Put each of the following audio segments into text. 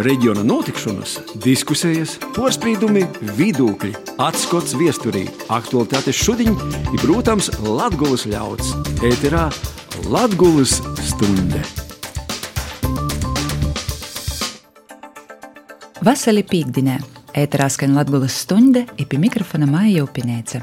reģiona notikšanas, diskusijas, porcelāna, vidūkļi, atskats viesturī, aktuālitātes šodien ir, protams, Latvijas ļauds. Ēterā Latvijas stunde. Vasarī pīkdienē ēterā skan Latvijas stunde, ir pie mikrofona Maija Upinēca.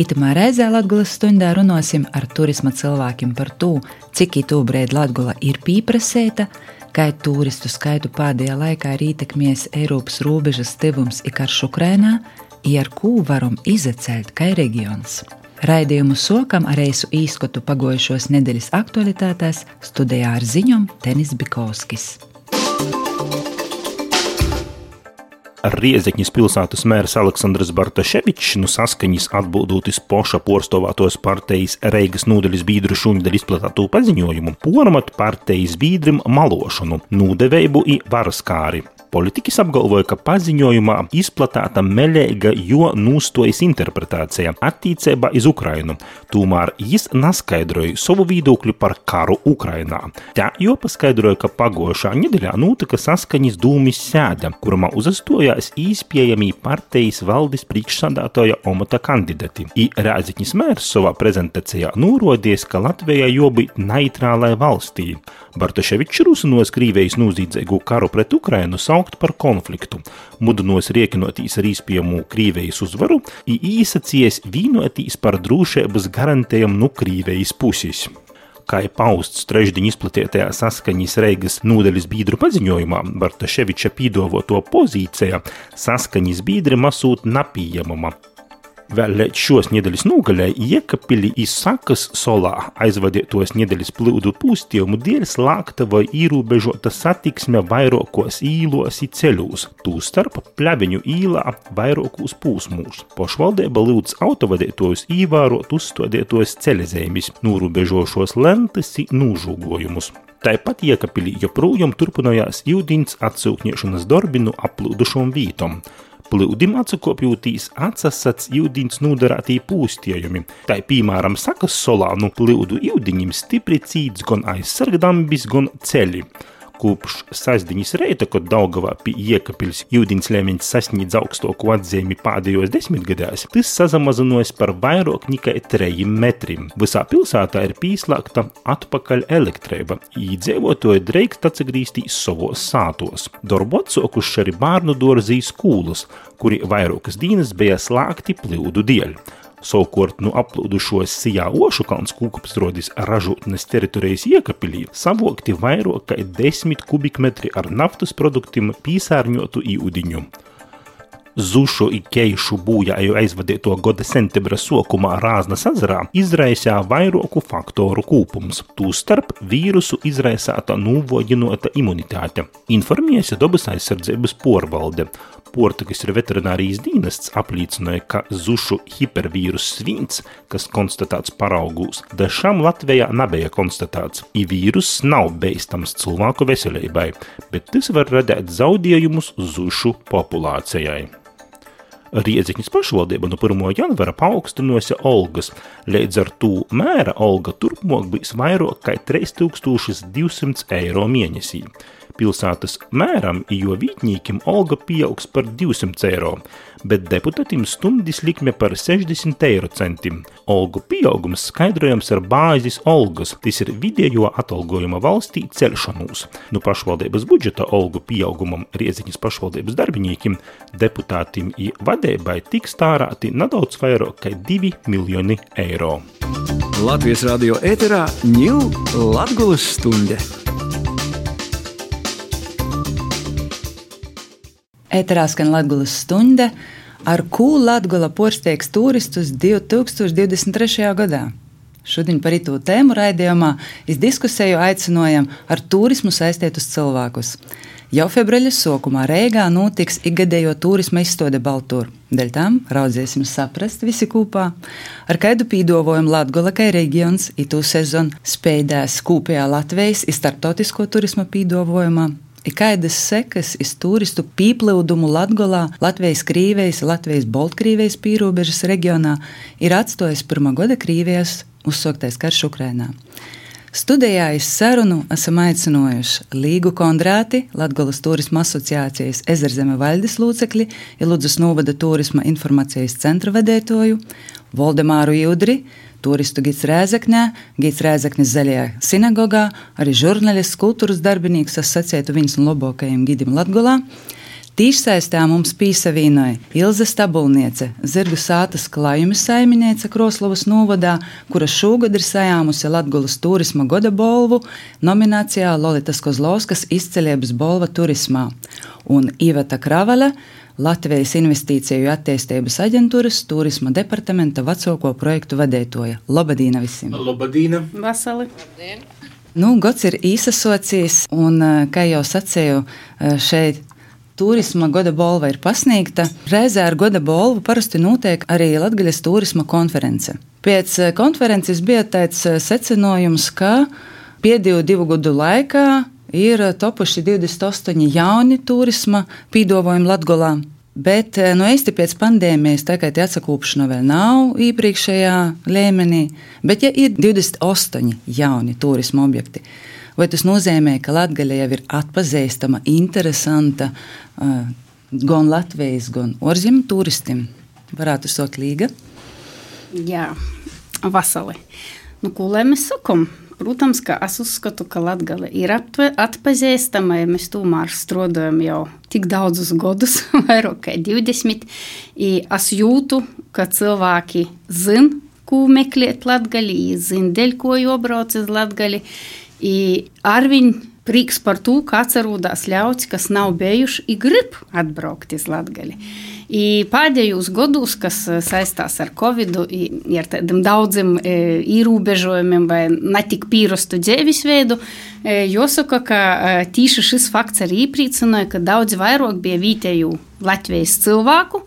Itamā reizē Latvijas stundā runāsim ar turisma cilvēkiem par to, cik itūbrēd Latvija ir pieprasēta, kā turistu skaitu pēdējā laikā ir ietekmējis Eiropas robežas devums ir karš Ukrainā, ja ar ko varam izcelt kā reģions. Raidījumu sokam ar reisu īskotu pagojušos nedēļas aktualitātēs studijā ar ziņom Tenis Bikovskis. Riezeķņas pilsētas mērs Aleksandrs Bartaševičs nu saskaņas atbildūtis poša porstovātos partijas Reigas nūdeļas bīdru šuņdaļ izplatātu paziņojumu, pormat partijas bīdrim malošanu, nūdeveibu i varaskāri. Politiķis apgalvoja, ka paziņojumā izplatīta meļēga, jo nūstojas interpretācija attiecībā uz Ukrainu. Tomēr viņš neskaidroja savu viedokli par karu Ukrainā. Tā jau paskaidroja, ka pagājušā nedēļā notika saskaņas dūmis sēde, kurā uzastājās īspējami partijas valdes priekšsādātāja omata kandidati. I Rēziņas mērs savā prezentācijā norādījis, ka Latvijai jābūt neitrālai valstī. Bartaševičs Rusinos Krīvejas nozīdzīgu karu pret Ukrainu saukt par konfliktu, mudinos riekinotīs ar īspējamu Krīvejas uzvaru, īsacies vīnotīs par drošības garantējumu no Krīvejas puses kā ir pausts trešdien izplatītajā saskaņas Reigas nūdeļas biedru paziņojumā, Bartaševiča pīdovoto pozīcija saskaņas biedri masūt napījamama. Vēl šos nedēļas nogalē Iekapili izsakas solā aizvadītos nedēļas plūdu pūstījumu dēļ slēgta vai ierobežota satiksme vairākos īlos un ceļos, tūstarp pļaviņu īlā vairākos pūsmūs. Pašvaldība lūdz autovadītājus ievērot uzstādītos ceļzīmes, norobežošos lentes un nūžūgojumus. Tāpat Iekapilī joprojām turpinājās ūdens atsūkņiešanas darbi no aplūdušām vītām. Plūdim atsakopjūtīs atsasats jūdīns nūdarātī pūstījumi. Tā, piemēram, sakas solānu plūdu jūdiņim stipri cīts gan aizsargdambis, gan ceļi. Kopš sasdiņas reita, kad Daugavā pie iekapils jūdīns lēmiņš sasniedz augstāko atzīmi pēdējos desmitgadēs, tas samazinājies par vairāk nekā 3 metriem. Visā pilsētā ir pieslēgta atpakaļ elektrība, īdzīvotāji drīkst atgriezties savos sātos. Darbu atsākuši arī bērnu dārzī skolas, kuri vairākas dienas bija slēgti plūdu dēļ. Savukārt, nu aplūdušos Sijā Ošukalns kūkapstrodis ražotnes teritorijas iekapilī savokti vairāk kā 10 kubikmetri ar naftas produktiem pīsārņotu īudiņu. Zušu ikeišu būjāju aizvadīto gada septembra sokumā Rāznas ezerā izraisīja vairāku faktoru kūpums, tūstarp vīrusu izraisīta nūvoģinota imunitāte, informējas dabas aizsardzības porvalde. Portugas veterinārijas dienests apliecināja, ka zušu hipervīrus svins, kas konstatēts paraugūs, dažām Latvijā nebija konstatēts. I vīrus nav beidzams cilvēku veselībai, bet tas var radīt zaudējumus zušu populācijai. Riedziņas pašvaldība no 1. janvāra paaugstinājusi algas. Līdz ar to mēra alga turpmāk būs vairāk kā 3200 eiro mēnesī pilsētas mēram, jo vītņīkim alga pieaugs par 200 eiro, bet deputātim stundas likme par 60 eiro centim. Algu pieaugums skaidrojams ar bāzes algas, tas ir vidējo atalgojuma valstī celšanos. No pašvaldības budžeta algu pieaugumam Rieziņas pašvaldības darbiniekiem, deputātiem un vadībai tiks tārāti nedaudz vairāk kā 2 miljoni eiro. Latvijas radio ēterā ņūl Latgulas stunde. Ēterā skan Latvijas stunde, ar ko Latvija porsteigs turistus 2023. gadā. Šodien par to tēmu raidījumā diskusiju aicinājām ar turismu saistītus cilvēkus. Jau februāra sākumā Rīgā notiks ikgadējo turisma izstāde Baltūra. Dēļ tam raudzēsim saprast visi kopā, ar kādu pīdovojumu Latvija kā reģions itu sezonu spējdēs kopējā Latvijas starptautisko turisma pīdovojumā ir kādas sekas iz turistu pieplūdumu Latgolā, Latvijas Krīvejas, Latvijas Baltkrīvejas pīrobežas reģionā ir atstājis pirmā gada Krīvijas uzsāktais karš Ukrainā. Studijā iz sarunu esam aicinājuši Līgu Kondrāti, Latvijas turisma asociācijas Ezerzeme valdes locekli, Iludzus novada turisma informācijas centra vadētoju, Voldemāru Judri, turistu gids Rēzeknē, gids Rēzeknes zaļajā sinagogā, arī žurnālists, kultūras darbinīgs, es sacētu viņas un labākajiem gidim Latgolā. Tīšsaistē mums pīsavīnoja Ilze Stabulniece, Zirgu sātas klājuma saimniece Kroslovas novadā, kura šogad ir sajāmusi Latgulas turisma goda bolvu nominācijā Lolitas Kozlovskas izceļības bolva turismā. Un Iveta Kravala Latvijas Investīciju attīstības aģentūras turisma departamenta vecāko projektu vadītāja. Labadīna visiem! Labadīna! Vasali! Nu, gods ir īsasocījis, un, eh, kā jau sacīju, eh, šeit turisma gada balva ir pasniegta. Reizē ar gada balvu parasti notiek arī Latvijas turisma konference. Pēc eh, konferences bija tāds secinājums, ka pēdējo divu gadu laikā ir topuši 28 jauni turisma pīdovojumi Latvijā. Bet nu, īsti pēc pandēmijas tagad atsakūpšana vēl nav iepriekšējā līmenī, bet ja ir 28 jauni turisma objekti, vai tas nozīmē, ka Latvija jau ir atpazīstama, interesanta uh, gan Latvijas, gan ārzemju turistiem? Varētu sot līga? Jā, vasali. Nu, ko lai mēs sakām? Protams, ka es uzskatu, ka Latvija ir atpazīstama, ja mēs tomēr strādājam jau tik daudzus gadus, vairāk kā 20. Es jūtu, ka cilvēki zina, ko meklēt Latvijā, zina, dēļ ko jobrauc uz Latviju. Ar viņu prieks par to, ka atcerās ļauts, kas nav bijuši, ir grib atbraukt uz Latviju. I pēdējos gados, kas saistās ar Covid, ar tādiem daudziem ierobežojumiem vai netik pierastu dzīvesveidu, jāsaka, ka tieši šis fakts arī iepriecināja, ka daudz vairāk bija vietēju Latvijas cilvēku.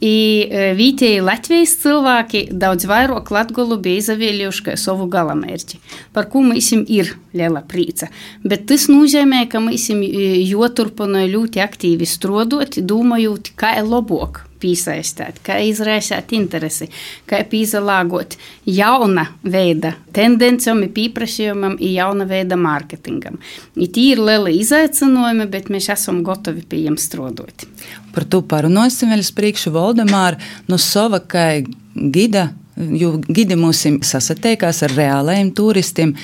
I vietēji Latvijas cilvēki daudz vairāk latgolu bija izvēlējuši kā savu galamērķi, par ko mums ir liela prīca. Bet tas nozīmē, ka mums joturpina ļoti aktīvi strādāt, domājot, kā ir labāk piesaistīt, kā izraisīt interesi, kā pielāgot jauna veida tendencijām, pieprasījumam, jauna veida mārketingam. Tie ir lieli izaicinājumi, bet mēs esam gatavi pie jiem strādāt. Par to parunāsim vēl uz priekšu Valdemāru no sava kā gida, jo gidi mūs sasatiekās ar reālajiem turistiem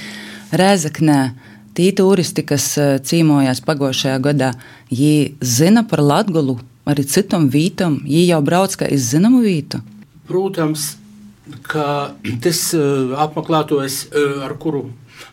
Rēzaknē. Tie turisti, kas cīmojās pagājušajā gadā, viņi zina par Latviju arī citam vītam, ja jau brauc kā iz zināmu vītu? Protams, ka tas uh, apmeklētājs, uh, ar kuru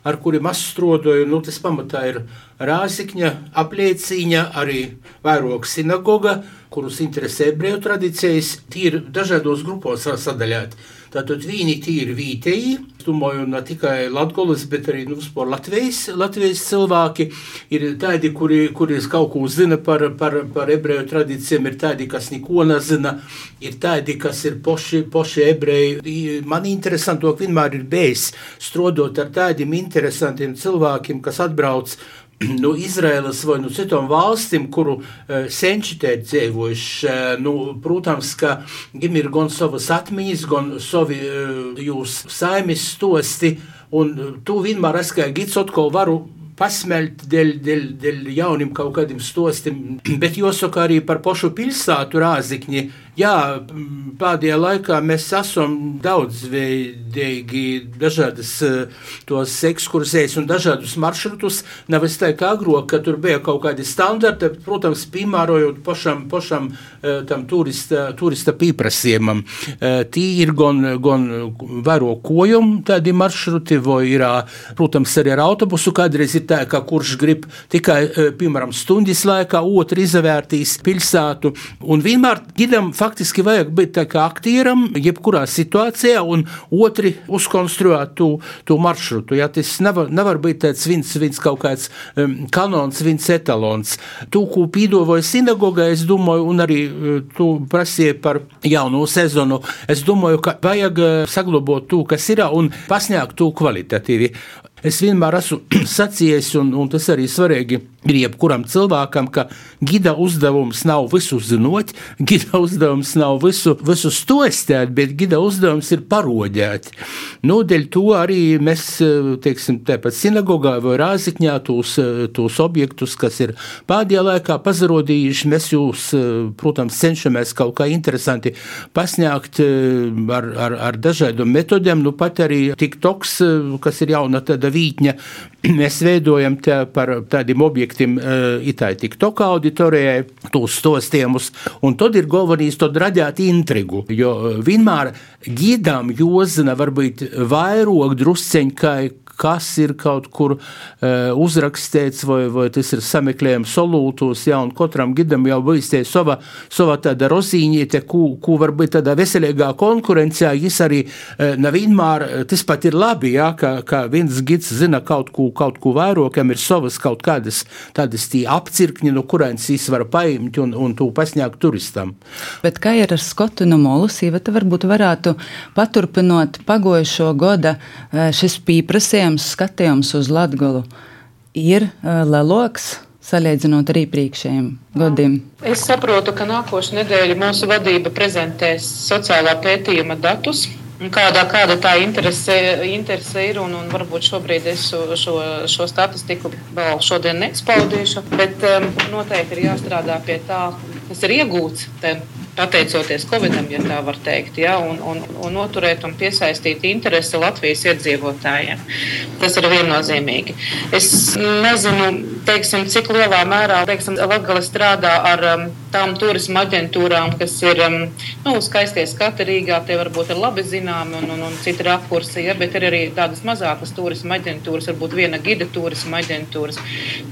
ar kuriem es strādāju, nu, tas pamatā ir Rāzikņa apliecīņa, arī vairoga sinagoga, kurus interesē ebreju tradīcijas, ir dažādos grupos sadaļāti. Tātad viņi ir vietēji, domāju, ne tikai Latvijas, bet arī nu, Latvijas, Latvijas cilvēki. Ir tādi, kuri, kuri kaut ko zina par, par, par ebreju tradīcijām, ir tādi, kas neko nezina, ir tādi, kas ir poši, poši ebreji. Man interesanti, vienmēr ir bijis strādāt ar tādiem interesantiem cilvēkiem, kas atbrauc nu, Izraēlas vai nu, citām valstīm, kuru uh, senči te ir dzīvojuši. Uh, nu, protams, ka viņiem ir gan savas atmiņas, gan savi uh, jūs saimis stosti, un tu vienmēr esi kā gids atkal varu pasmelt dēļ, dēļ, dēļ jauniem kaut kādiem stostiem, bet jāsaka arī par pašu pilsētu rāzikņi. Jā, pēdējā laikā mēs esam daudzveidīgi, dažādas tos ekskursijas un dažādus maršrutus. Nav es tā kā agrāk, ka tur bija kaut kādi standarti, protams, piemērojot pašam, pašam tam turista, turista pieprasījumam. Tī ir gan, gan vēro kojumu tādi maršruti, vai ir, protams, arī ar autobusu kādreiz ir tā, ka kurš grib tikai, piemēram, stundas laikā, otru izvērtīs pilsētu un vienmēr gidam faktiski vajag būt aktieram, jebkurā situācijā, un otri uzkonstruēt to, to maršrutu. Ja, tas nevar, nevar būt tāds viens, viens kaut kāds um, kanons, viens etalons. To, ko pīdovoja sinagogā, es domāju, un arī uh, tu prasīji par jauno sezonu, es domāju, ka vajag uh, saglabāt to, kas ir, un pasniegt to kvalitatīvi. Es vienmēr esmu sacījis, un, un tas arī svarīgi ir jebkuram cilvēkam, ka gida uzdevums nav visu zinot, gida uzdevums nav visu, visu stostēt, bet gida uzdevums ir parodēt. Nu, dēļ to arī mēs, teiksim, tāpat sinagogā vai rāzikņā tos, tos objektus, kas ir pēdējā laikā pazarodījuši, mēs jūs, protams, cenšamies kaut kā interesanti pasniegt ar, ar, ar dažādiem metodiem, nu pat arī TikToks, kas ir jauna tāda vītņa, mēs veidojam tā par tādiem objektiem, projektiem uh, itai TikTok auditorijai, tos stostiemus, un tad ir galvenais to radīt intrigu, jo vienmēr gidām jozina varbūt vairāk drusceņkai, kas ir kaut kur uh, uzrakstīts, vai, vai tas ir sameklējums solūtos, ja, un katram gidam jau bija sava, sava tāda rozīņiete, ko, ko varbūt tādā veselīgā konkurencē, jis arī uh, nevienmēr, tas pat ir labi, ja, ka, ka viens gids zina kaut ko, kaut ko vairākam, ir savas kaut kādas tādas tī apcirkņi, no kurienes jis var paimt un, un to pasniegt turistam. Bet kā ir ar Skotu no Molusīva, tad varbūt varētu paturpinot pagojušo gada šis pīprasījums, iespējams skatījums uz Latviju ir uh, leloks. Salīdzinot ar iepriekšējiem gadiem. Es saprotu, ka nākošais nedēļa mūsu vadība prezentēs sociālā pētījuma datus, Kādā, kāda tā interese, interese ir, un, un varbūt šobrīd es šo, šo, šo statistiku vēl šodien neizpaudīšu, bet um, noteikti ir jāstrādā pie tā, kas ir iegūts pateicoties Covidam, ja tā var teikt, ja, un, un, un noturēt un piesaistīt interesi Latvijas iedzīvotājiem. Tas ir viennozīmīgi. Es nezinu, teiksim, cik lielā mērā teiksim, Latgale strādā ar um, tām turisma aģentūrām, kas ir um, nu, skaistie skati Rīgā, tie varbūt ir labi zināmi un, un, un citi rakursi, ja, bet ir arī tādas mazākas turisma aģentūras, varbūt viena gida turisma aģentūras,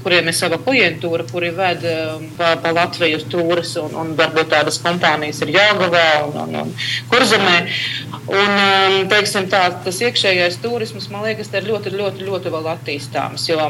kuriem ir sava klientūra, kuri ved um, pa, pa Latvijas turis un, un varbūt tādas kompānijas ir Jāgavā un, un, un Kurzemē. Un, um, teiksim, tā, tas iekšējais turisms, man liekas, ir ļoti, ļoti, ļoti vēl attīstāms. Jo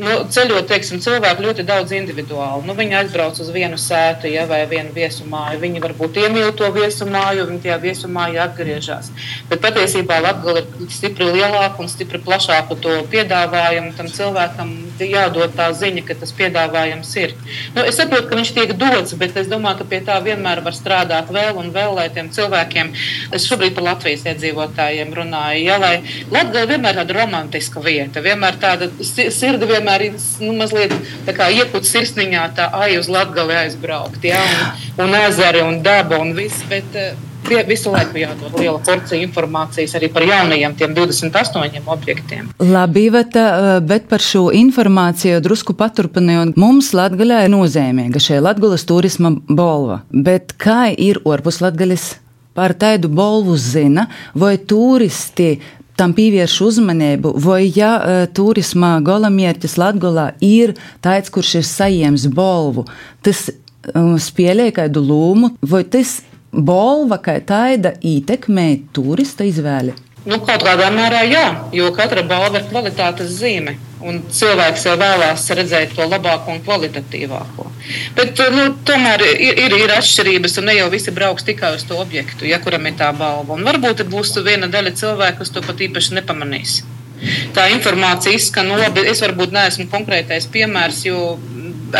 nu, ceļot, teiksim, cilvēki ļoti daudz individuāli. Nu, viņi aizbrauc uz vienu sētu ja, vai vienu viesumāju. Viņi varbūt iemīl to viesumāju, viņi tajā viesumājā atgriežas. Bet patiesībā Latvija ir stipri lielāka un stipri plašāka to piedāvājumu. Tam cilvēkam jādod tā ziņa, ka tas piedāvājums ir. Nu, es saprotu, ka viņš tiek dots, bet es domāju, ka pie tā vienmēr var strādāt vēl un vēl, lai tiem cilvēkiem, es šobrīd par Latvijas iedzīvotājiem runāju, ja, lai Latvija vienmēr ir tāda romantiska vieta, vienmēr tāda sirdi vienmēr tomēr nu, mazliet iekut sirsniņā tā ai uz latgali aizbraukt, ja, un, un ezeri un daba un viss. Bet, eh, Visu laiku jādod liela porcija informācijas arī par jaunajiem, tiem 28 objektiem. Labi, bet, bet par šo informāciju drusku paturpinot, mums Latvijā ir nozīmīga šī Latvijas turisma bolva. Bet kā ir ārpus Latvijas? Par tādu bolvu zina, vai turisti tam pievērš uzmanību, vai ja uh, turisma galamērķis Latvijā ir tāds, kurš ir saņēmis balvu, tas uh, spēlē kādu lomu, vai tas balva kā tāda ietekmē turista izvēli? Nu, kaut kādā mērā jā, jo katra balva ir kvalitātes zīme. Un cilvēks jau vēlās redzēt to labāko un kvalitatīvāko. Bet nu, tomēr ir, ir, ir atšķirības, un ne jau visi brauks tikai uz to objektu, ja kuram ir tā balva. Un varbūt būs viena daļa cilvēku, kas to pat īpaši nepamanīs. Tā informācija izskan labi. Es varbūt neesmu konkrētais piemērs, jo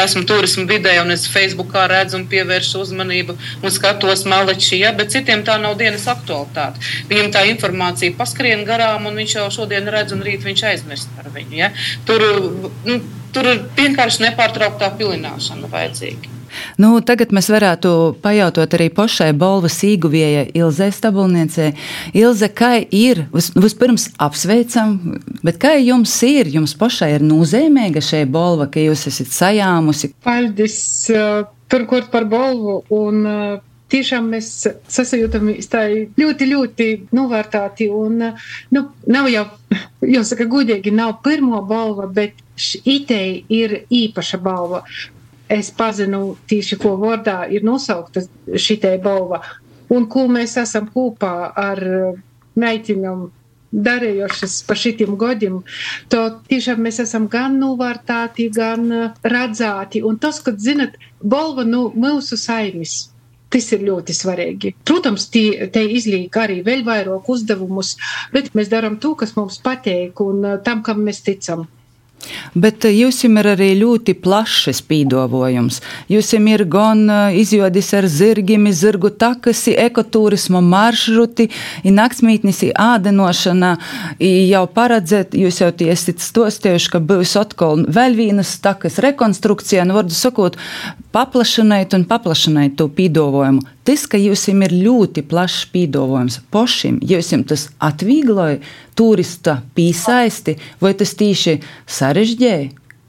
esmu turismu vidē, un es Facebookā redzu un pievēršu uzmanību un skatos maleči, ja, bet citiem tā nav dienas aktualitāte. Viņam tā informācija paskrien garām, un viņš jau šodien redz, un rīt viņš aizmirst par viņu. Ja. Tur, nu, tur ir vienkārši nepārtrauktā pilināšana vajadzīga. Nu, tagad mēs varētu pajautāt arī pašai balvas īguvējai Ilzai Stabulniecei. Ilze, kā ir? Vispirms apsveicam, bet kā jums ir? Jums pašai ir nozīmīga šī balva, ka jūs esat sajāmusi? Paldies! Turklāt par balvu un tiešām mēs sasajūtamies tā ļoti, ļoti novērtāti. Un, nu, nav jau, jāsaka, gudīgi, nav pirmo balva, bet itei ir īpaša balva es pazinu tieši, ko vārdā ir nosaukta šī balva, un ko mēs esam kopā ar meitiņām darījušas pa šitiem gadiem, to tiešām mēs esam gan novērtāti, gan redzēti. Un tas, kad zinat, balva no nu, mūsu saimis. Tas ir ļoti svarīgi. Protams, tie, te izlīk arī vēl vairāk uzdevumus, bet mēs darām to, kas mums patīk un tam, kam mēs ticam. Bet eh, jums ir arī ļoti plašs pīdovojums. Jums ir gan eh, izjodis ar zirgiem, zirgu takas, ekoturismu maršruti, naktsmītnes, ādenošana. Jau paredzēt, jūs jau esat stostējuši, ka būs atkal vēl vienas takas rekonstrukcija, nu, vardu sakot, paplašināt un paplašināt to pīdovojumu. Tas, ka jums ir ļoti plašs pīdovojums pošim, jums tas atviegloja turista pīsaisti, vai tas tīši sarežģēja?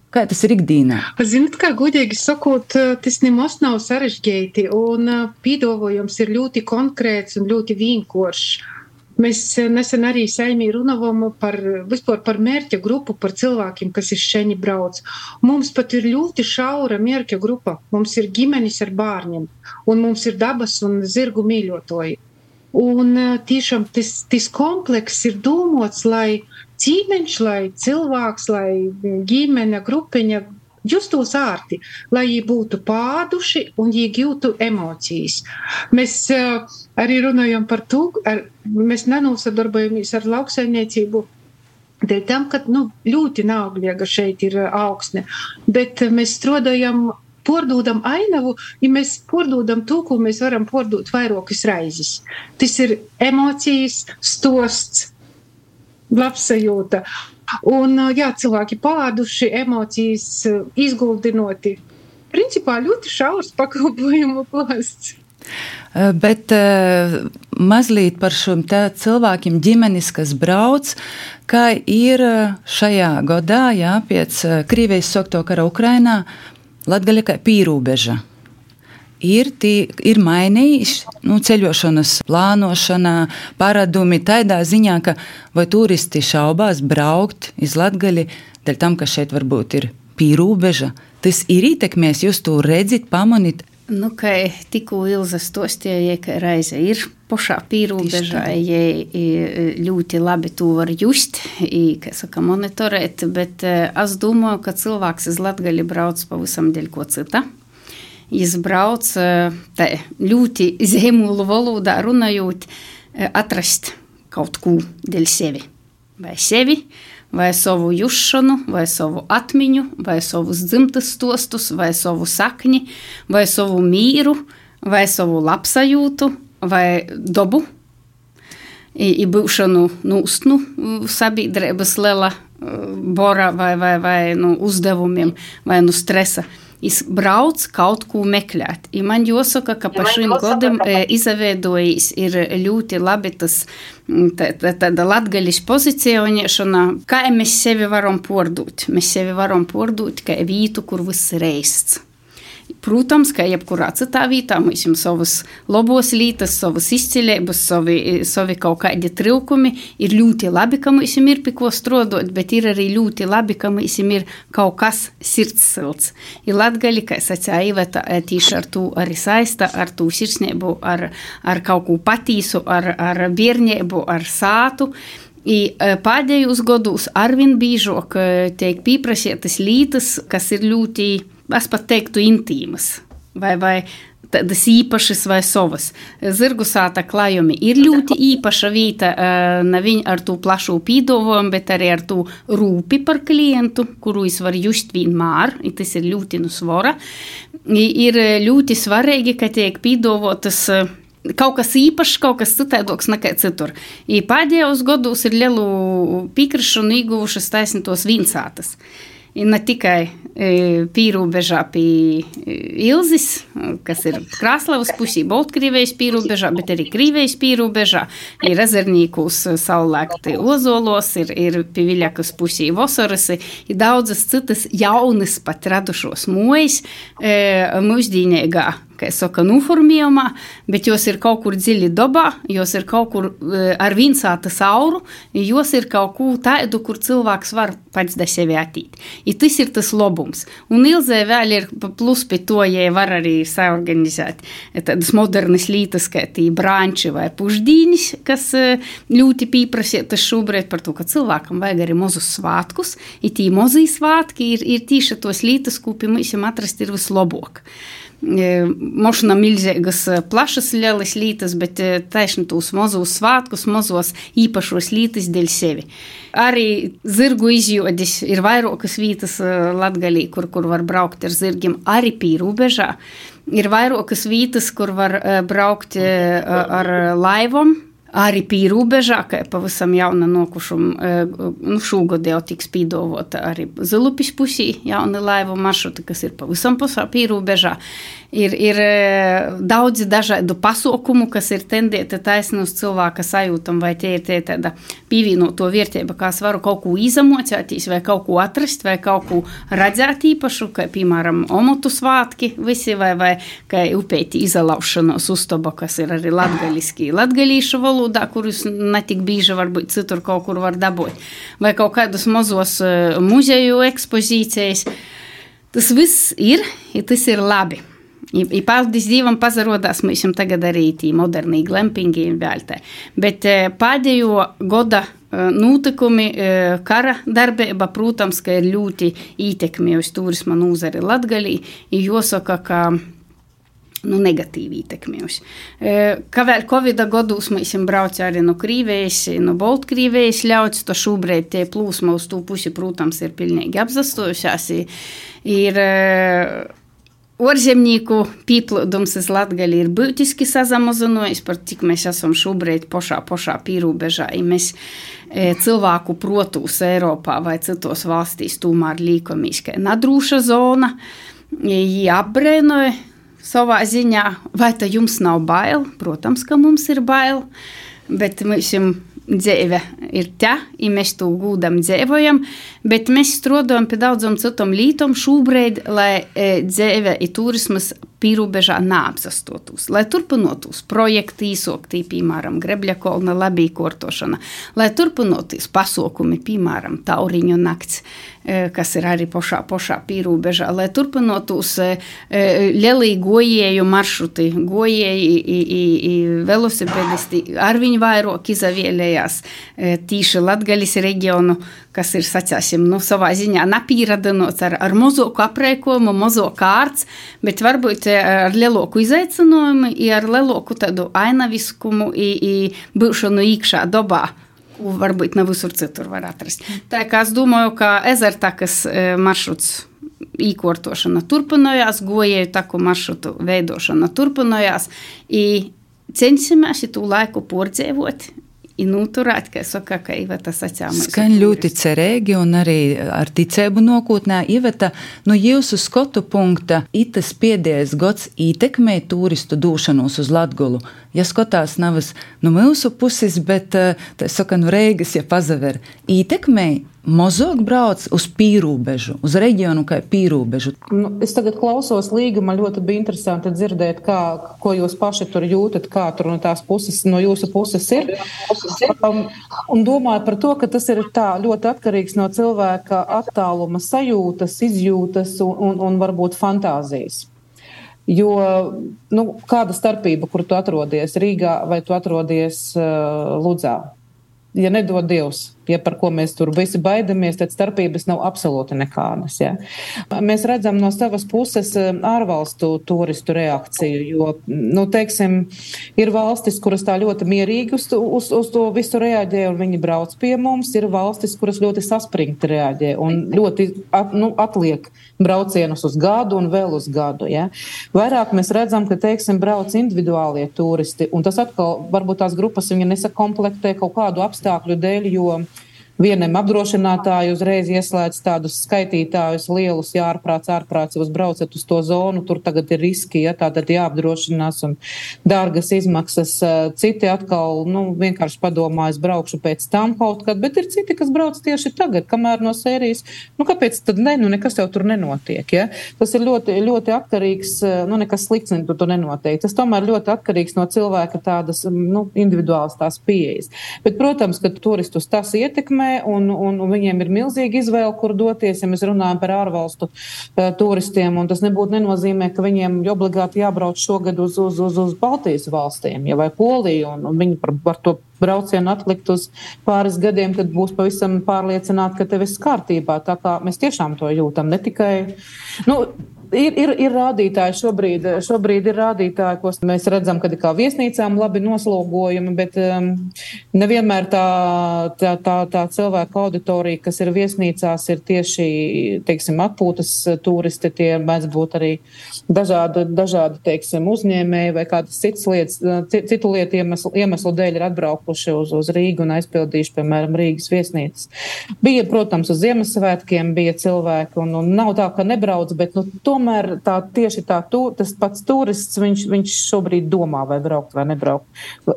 Kā tas ir ikdienā? Ziniet, kā godīgi sakot, tas nemaz nav sarežģīti, un pīdovojums ir ļoti konkrēts un ļoti vienkāršs. Mēs nesen arī saimī runājām par, vispār par mērķa grupu, par cilvēkiem, kas ir šeit brauc. Mums pat ir ļoti šaura mērķa grupa. Mums ir ģimenes ar bērniem, un mums ir dabas un zirgu mīļotoji. Un tiešām tas, tas komplekss ir domāts, lai cīmeņš, lai cilvēks, lai ģimene, grupiņa justos ārti, lai viņi būtu pāduši un viņi gūtu emocijas. Mēs uh, arī runājam par to, ar, mēs nenosadarbojamies ar lauksaimniecību. Dēļ tam, ka nu, ļoti nāgliega šeit ir augsne, bet mēs strādājam, pārdodam ainavu, ja mēs pārdodam to, ko mēs varam pārdot vairākas raizes. Tas ir emocijas, stosts, labsajūta. Un, jā, cilvēki pāduši, emocijas izguldinoti. Principā ļoti šaurs pakalpojumu klāsts. Bet mazliet par šiem cilvēkiem, ģimenes, kas brauc, kā ir šajā gadā, jā, pēc Krievijas sokto kara Ukrainā, Latgaļa kā pīrūbeža ir, tī, ir mainījis nu, ceļošanas plānošanā, paradumi tādā ziņā, ka vai turisti šaubās braukt iz Latgali, dēļ tam, ka šeit varbūt ir pīrūbeža. Tas ir ietekmēs, jūs to redzat, pamanīt. Nu, kā tikko Ilza stostīja, ka reize ir pašā pīrāģā, ja ļoti labi to var just, kā saka, monitorēt, bet es domāju, ka cilvēks iz Latgali brauc pavisam dēļ ko cita izbrauc tā, ļoti zīmolu valodā runājot, atrast kaut ko dēļ sevi. Vai sevi, vai savu jušanu, vai savu atmiņu, vai savus dzimtas stostus, vai savu sakni, vai savu mīru, vai savu labsajūtu, vai dobu. I, i būšanu nūstnu sabiedrības liela bora vai, vai, vai nu, uzdevumiem, vai nu stresa. Viņš brauc kaut ko meklēt. I man jāsaka, ka pa šim gadam e, izveidojis ir ļoti labi tas tāda latgaļas pozicionēšana, kā mēs sevi varam pordūt. Mēs sevi varam pordūt kā vītu, kur viss reists. Protams, kā jebkurā citā vietā, mums ir savas labos lietas, savas izcilības, savi, savi kaut kādi trūkumi. Ir ļoti labi, ka mums ir pie ko strādāt, bet ir arī ļoti labi, ka mums ir kaut kas sirdssilts. Ir latgali, kā sacīja Iveta, tieši ar to arī saista, ar to sirsnību, ar, ar kaut ko patīsu, ar, ar bērnību, ar sātu. I pēdējos gados arvien biežāk tiek pieprasītas lietas, kas ir ļoti es pat teiktu, intīmas vai, vai tādas īpašas vai savas. Zirgu sāta klājumi ir ļoti īpaša vieta, ne viņa ar to plašu pīdovojumu, bet arī ar to rūpi par klientu, kuru es varu just vienmēr, tas ir ļoti nu svara. Ir ļoti svarīgi, ka tiek pīdovotas kaut kas īpašs, kaut kas citādāks nekā citur. I pēdējos gados ir lielu piekrišanu ieguvušas taisnītos vinsātas. Ne tikai pīrāģā pie Ilzas, kas ir Krasnodarbas pusē, Baltkrievijas pīrāģā, bet arī Krievijas pīrāģā. Ir ezernīkos saulēkti ozolos, ir, ir pie Viļakas pusē Vosaras, ir daudzas citas jaunas pat radušos mojas mūsdienīgā kā saka, nuformējumā, bet jos ir kaut kur dziļi dabā, jos ir kaut kur ar vinsāta sauru, jos ir kaut ko tādu, kur cilvēks var pats da sevi attīt. I tas ir tas labums. Un Ilzē vēl ir plus pie to, ja var arī saorganizēt tādas modernas lietas, kā tī branči vai pušdīnis, kas ļoti pieprasītas šobrīd par to, ka cilvēkam vajag arī mazus svātkus, i tī mozīja svātki ir, ir tīši tos lietas, ko pie mums atrast ir vislabāk. Mošana milzīgas, plašas lielas lietas, bet taisni tos mazos svētkus, mazos īpašos lietas dēļ sevi. Arī zirgu izjūdis ir vairākas vietas Latgalī, kur, kur var braukt ar zirgiem, arī pīrūbežā. Ir vairākas vietas, kur var braukt ar laivom, arī pīrūbežā, kā pavisam jauna nokušuma, nu, šogad jau tiks pīdovota arī Zilupis pusī jauna laivu maršruta, kas ir pavisam pusā pīrūbežā. Ir, ir daudzi dažādu pasaukumu, kas ir tendēti taisni uz cilvēka sajūtam, vai tie ir tie tāda pievienoto vērtība, kā es varu kaut ko izamocētīs, vai kaut ko atrast, vai kaut ko redzēt īpašu, kā, piemēram, omotu svātki visi, vai, vai kā upēti izalaušanos uztoba, kas ir arī latgaliski, latgalīšu valodā, kurus netik bīži varbūt citur kaut kur var dabūt, vai kaut kādus mazos muzeju ekspozīcijas. Tas viss ir, ja tas ir labi. I, i paldies Dievam, pazarodās mums tagad arī tī moderní glampingi vēltē. Bet pēdējo goda notikumi, kara darbība, protams, ka ir ļoti ietekmējusi turisma nozari Latgalī. Jāsaka, ka nu, negatīvi ietekmējusi. Kā vēl Covid gados mēs braucām arī no Krīvijas, no Baltkrievijas ļauts, to šobrīd tie plūsma uz to pusi, protams, ir pilnīgi apzastojušās. Ir, Orzemnieku pieplūdums uz Latgali ir būtiski sazamazinājis, par cik mēs esam šobrīd pošā, pošā pīrūbežā. Ja mēs e, cilvēku protus Eiropā vai citos valstīs tomēr līkomies, ka nadrūša zona, jābrēnoja savā ziņā, vai tā jums nav bail? Protams, ka mums ir bail, bet mums ir dzīve ir tā, ja mēs to gūdam dzīvojam, bet mēs strādājam pie daudzām citām lietām šobrīd, lai e, dzīve ir turismas pīrūbežā neapsastotos, lai turpinotos projekti īsokti, piemēram, Grebļa kolna labī kortošana, lai turpinoties pasaukumi, piemēram, Tauriņu nakts, kas ir arī pošā, pošā pīrūbežā, lai turpinotos lielī gojēju maršruti, gojēji, velosipedisti, ar viņu vairāk izavielējās tīši Latgalis reģionu, kas ir, sacāsim, nu, savā ziņā napīradinots ar, ar mozoku apreikojumu, mozoku kārts, bet varbūt ar lielāku izaicinājumu, ar lielāku tādu ainaviskumu, būšanu iekšā dobā varbūt ne visur citur var atrast. Tā kā es domāju, ka ezertakas maršruts īkortošana turpinājās, gojēju taku maršrutu veidošana turpinājās, i censimies to laiku pordzēvot, noturēt, kā saka, ka Iveta sacāma. Skan ļoti cerīgi un arī ar ticēbu nākotnē. Iveta, no jūsu skotu punkta, itas pēdējais gads ietekmē turistu dūšanos uz Latgolu. Ja skatās navas no mūsu puses, bet tā saka, no Reigas, ja pazaver, ietekmē Mazāk brauc uz pīrāņu, uz reģionu kā pīrāņu. Nu, es tagad klausos līgu, man ļoti bija interesanti dzirdēt, kā, ko jūs paši tur jūtat, kā tur no tās puses, no jūsu puses ir. Um, un domāju par to, ka tas ir ļoti atkarīgs no cilvēka attāluma sajūtas, izjūtas un, un, un varbūt fantāzijas. Jo nu, kāda starpība, kur tu atrodies Rīgā vai tu atrodies uh, Ludzā? Ja nedod Dievs, ja par ko mēs tur visi baidamies, tad starpības nav absolūti nekādas. Ja. Mēs redzam no savas puses eh, ārvalstu turistu reakciju, jo, nu, teiksim, ir valstis, kuras tā ļoti mierīgi uz, uz, uz to visu reaģē, un viņi brauc pie mums, ir valstis, kuras ļoti saspringti reaģē un ļoti at, nu, atliek braucienus uz gadu un vēl uz gadu. Ja. Vairāk mēs redzam, ka, teiksim, brauc individuālie turisti, un tas atkal varbūt tās grupas viņa nesakomplektē kaut kādu apstākļu dēļ, jo Vienam apdrošinātāji uzreiz ieslēdz tādus skaitītājus lielus, ja ārprāts, ārprāts, jūs braucat uz to zonu, tur tagad ir riski, ja tā tad jāapdrošinās un dārgas izmaksas. Citi atkal, nu, vienkārši padomā, es braukšu pēc tam kaut kad, bet ir citi, kas brauc tieši tagad, kamēr no sērijas, nu, kāpēc tad ne, nu, nekas jau tur nenotiek, ja? Tas ir ļoti, ļoti atkarīgs, nu, nekas slikts tur, tur nenotiek. Tas tomēr ļoti atkarīgs no cilvēka tādas, nu, individuālas tās pieejas. Bet, protams, ka turistus tas ietekmē, un, un, un viņiem ir milzīga izvēle, kur doties. Ja mēs runājam par ārvalstu uh, turistiem, un tas nebūtu nenozīmē, ka viņiem obligāti jābrauc šogad uz, uz, uz, uz Baltijas valstīm ja, vai Poliju, un, un viņi par, par to braucienu atlikt uz pāris gadiem, kad būs pavisam pārliecināti, ka tev viss kārtībā. Tā kā mēs tiešām to jūtam, ne tikai. Nu, Ir, ir, ir rādītāji šobrīd, šobrīd ir rādītāji, ko mēs redzam, kad ir kā viesnīcām labi noslogojumi, bet um, nevienmēr tā, tā, tā, tā cilvēku auditorija, kas ir viesnīcās, ir tieši, teiksim, atpūtas turisti, tie mēdz būt arī dažādi, dažādi teiksim, uzņēmēji vai kādas citas lietas, citu lietu iemeslu, iemeslu dēļ ir atbraukuši uz, uz Rīgu un aizpildījuši, piemēram, Rīgas viesnīcas. Bija, protams, uz Ziemassvētkiem bija cilvēki, un, un nav tā, ka nebrauc, bet nu, tomēr tomēr tā, tieši tā, tu, tas pats turists, viņš, viņš šobrīd domā, vai braukt vai nebraukt.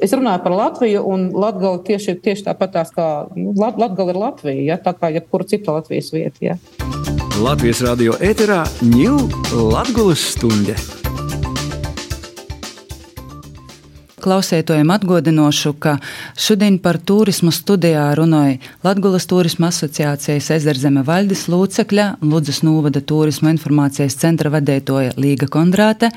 Es runāju par Latviju, un Latgala tieši, tieši tāpatās kā nu, Lat, Latgala ir Latvija, ja, tā kā jebkura cita Latvijas vieta. Ja. Latvijas radio ēterā ņūl Latgulas stunde. Klausētojiem atgādinošu, ka šodien par turismu studijā runāja Latvijas Turisma asociācijas Ezerzeme valdes locekļa Ludzas Nūvada turisma informācijas centra vadētoja Līga Kondrāte,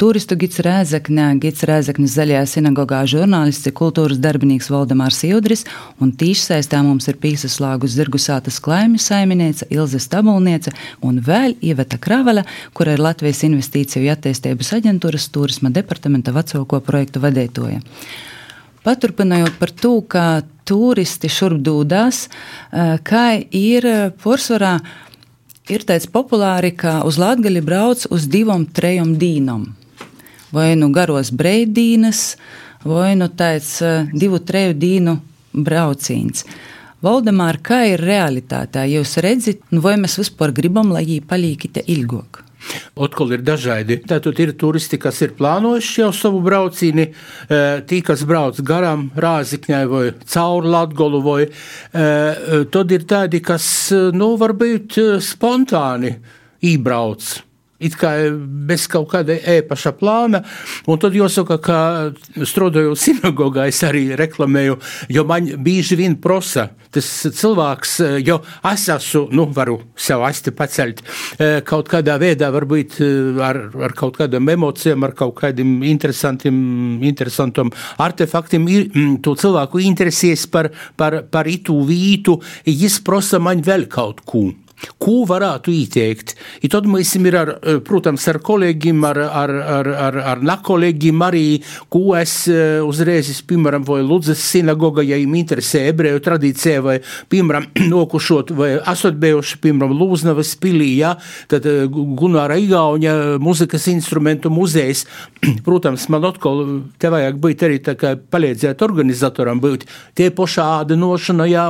turistu gids Rēzekne, gids Rēzeknes zaļajā sinagogā žurnālists, kultūras darbinīgs Valdemārs Judris un tīšsaistā mums ir pīsaslāgus Zirgusātas klaimu saimniece Ilze Stabulniece un vēl Iveta Kravela, kura ir Latvijas investīciju attīstības aģentūras turisma departamenta vecāko projektu lietoja. Paturpinājot par to, ka turisti šurp dūdās, eh, kā ir porcelāna, ir tāds populāri, ka uz Latviju brauc uz divām, trijām dīnām. Vai nu garos breidīnas, vai nu tāds eh, divu, treju dīnu brauciens. Valdemār, kā ir realitātē? Jūs redzat, nu vai mēs vispār gribam, lai viņi paliekite ilgāk? Atkal ir dažādi. Tātad ir turisti, kas ir plānojuši jau savu braucieni, eh, tī, kas brauc garām Rāzikņai vai cauri Latgolu, vai eh, tad ir tādi, kas, nu, varbūt spontāni ībrauc it kā bez kaut kāda ēpaša plāna. Un tad jāsaka, ka strādājot sinagogā, es arī reklamēju, jo man bieži vien prasa tas cilvēks, jo es esmu, nu, varu sev asti pacelt kaut kādā veidā, varbūt ar, ar kaut kādām emocijām, ar kaut kādiem interesantiem, interesantam artefaktiem, to cilvēku interesēs par, par, par itu vītu, jis prasa man vēl kaut ko. Ko varētu ieteikt? I tad mēs ir, ar, eh, protams, ar kolēģiem, ar, ar, ar, ar, ar nakolēģiem arī, ko es eh, uzreiz, piemēram, vai Ludzes sinagoga, ja им interesē ebreju tradīcija, vai, piemēram, nokušot, vai esot bijuši, piemēram, Lūznavas pilī, ja, tad eh, Gunāra Igauņa muzikas instrumentu muzejs, protams, man atkal te vajag būt arī tā kā palīdzēt organizatoram būt. Tie pošā ādinošana, jā,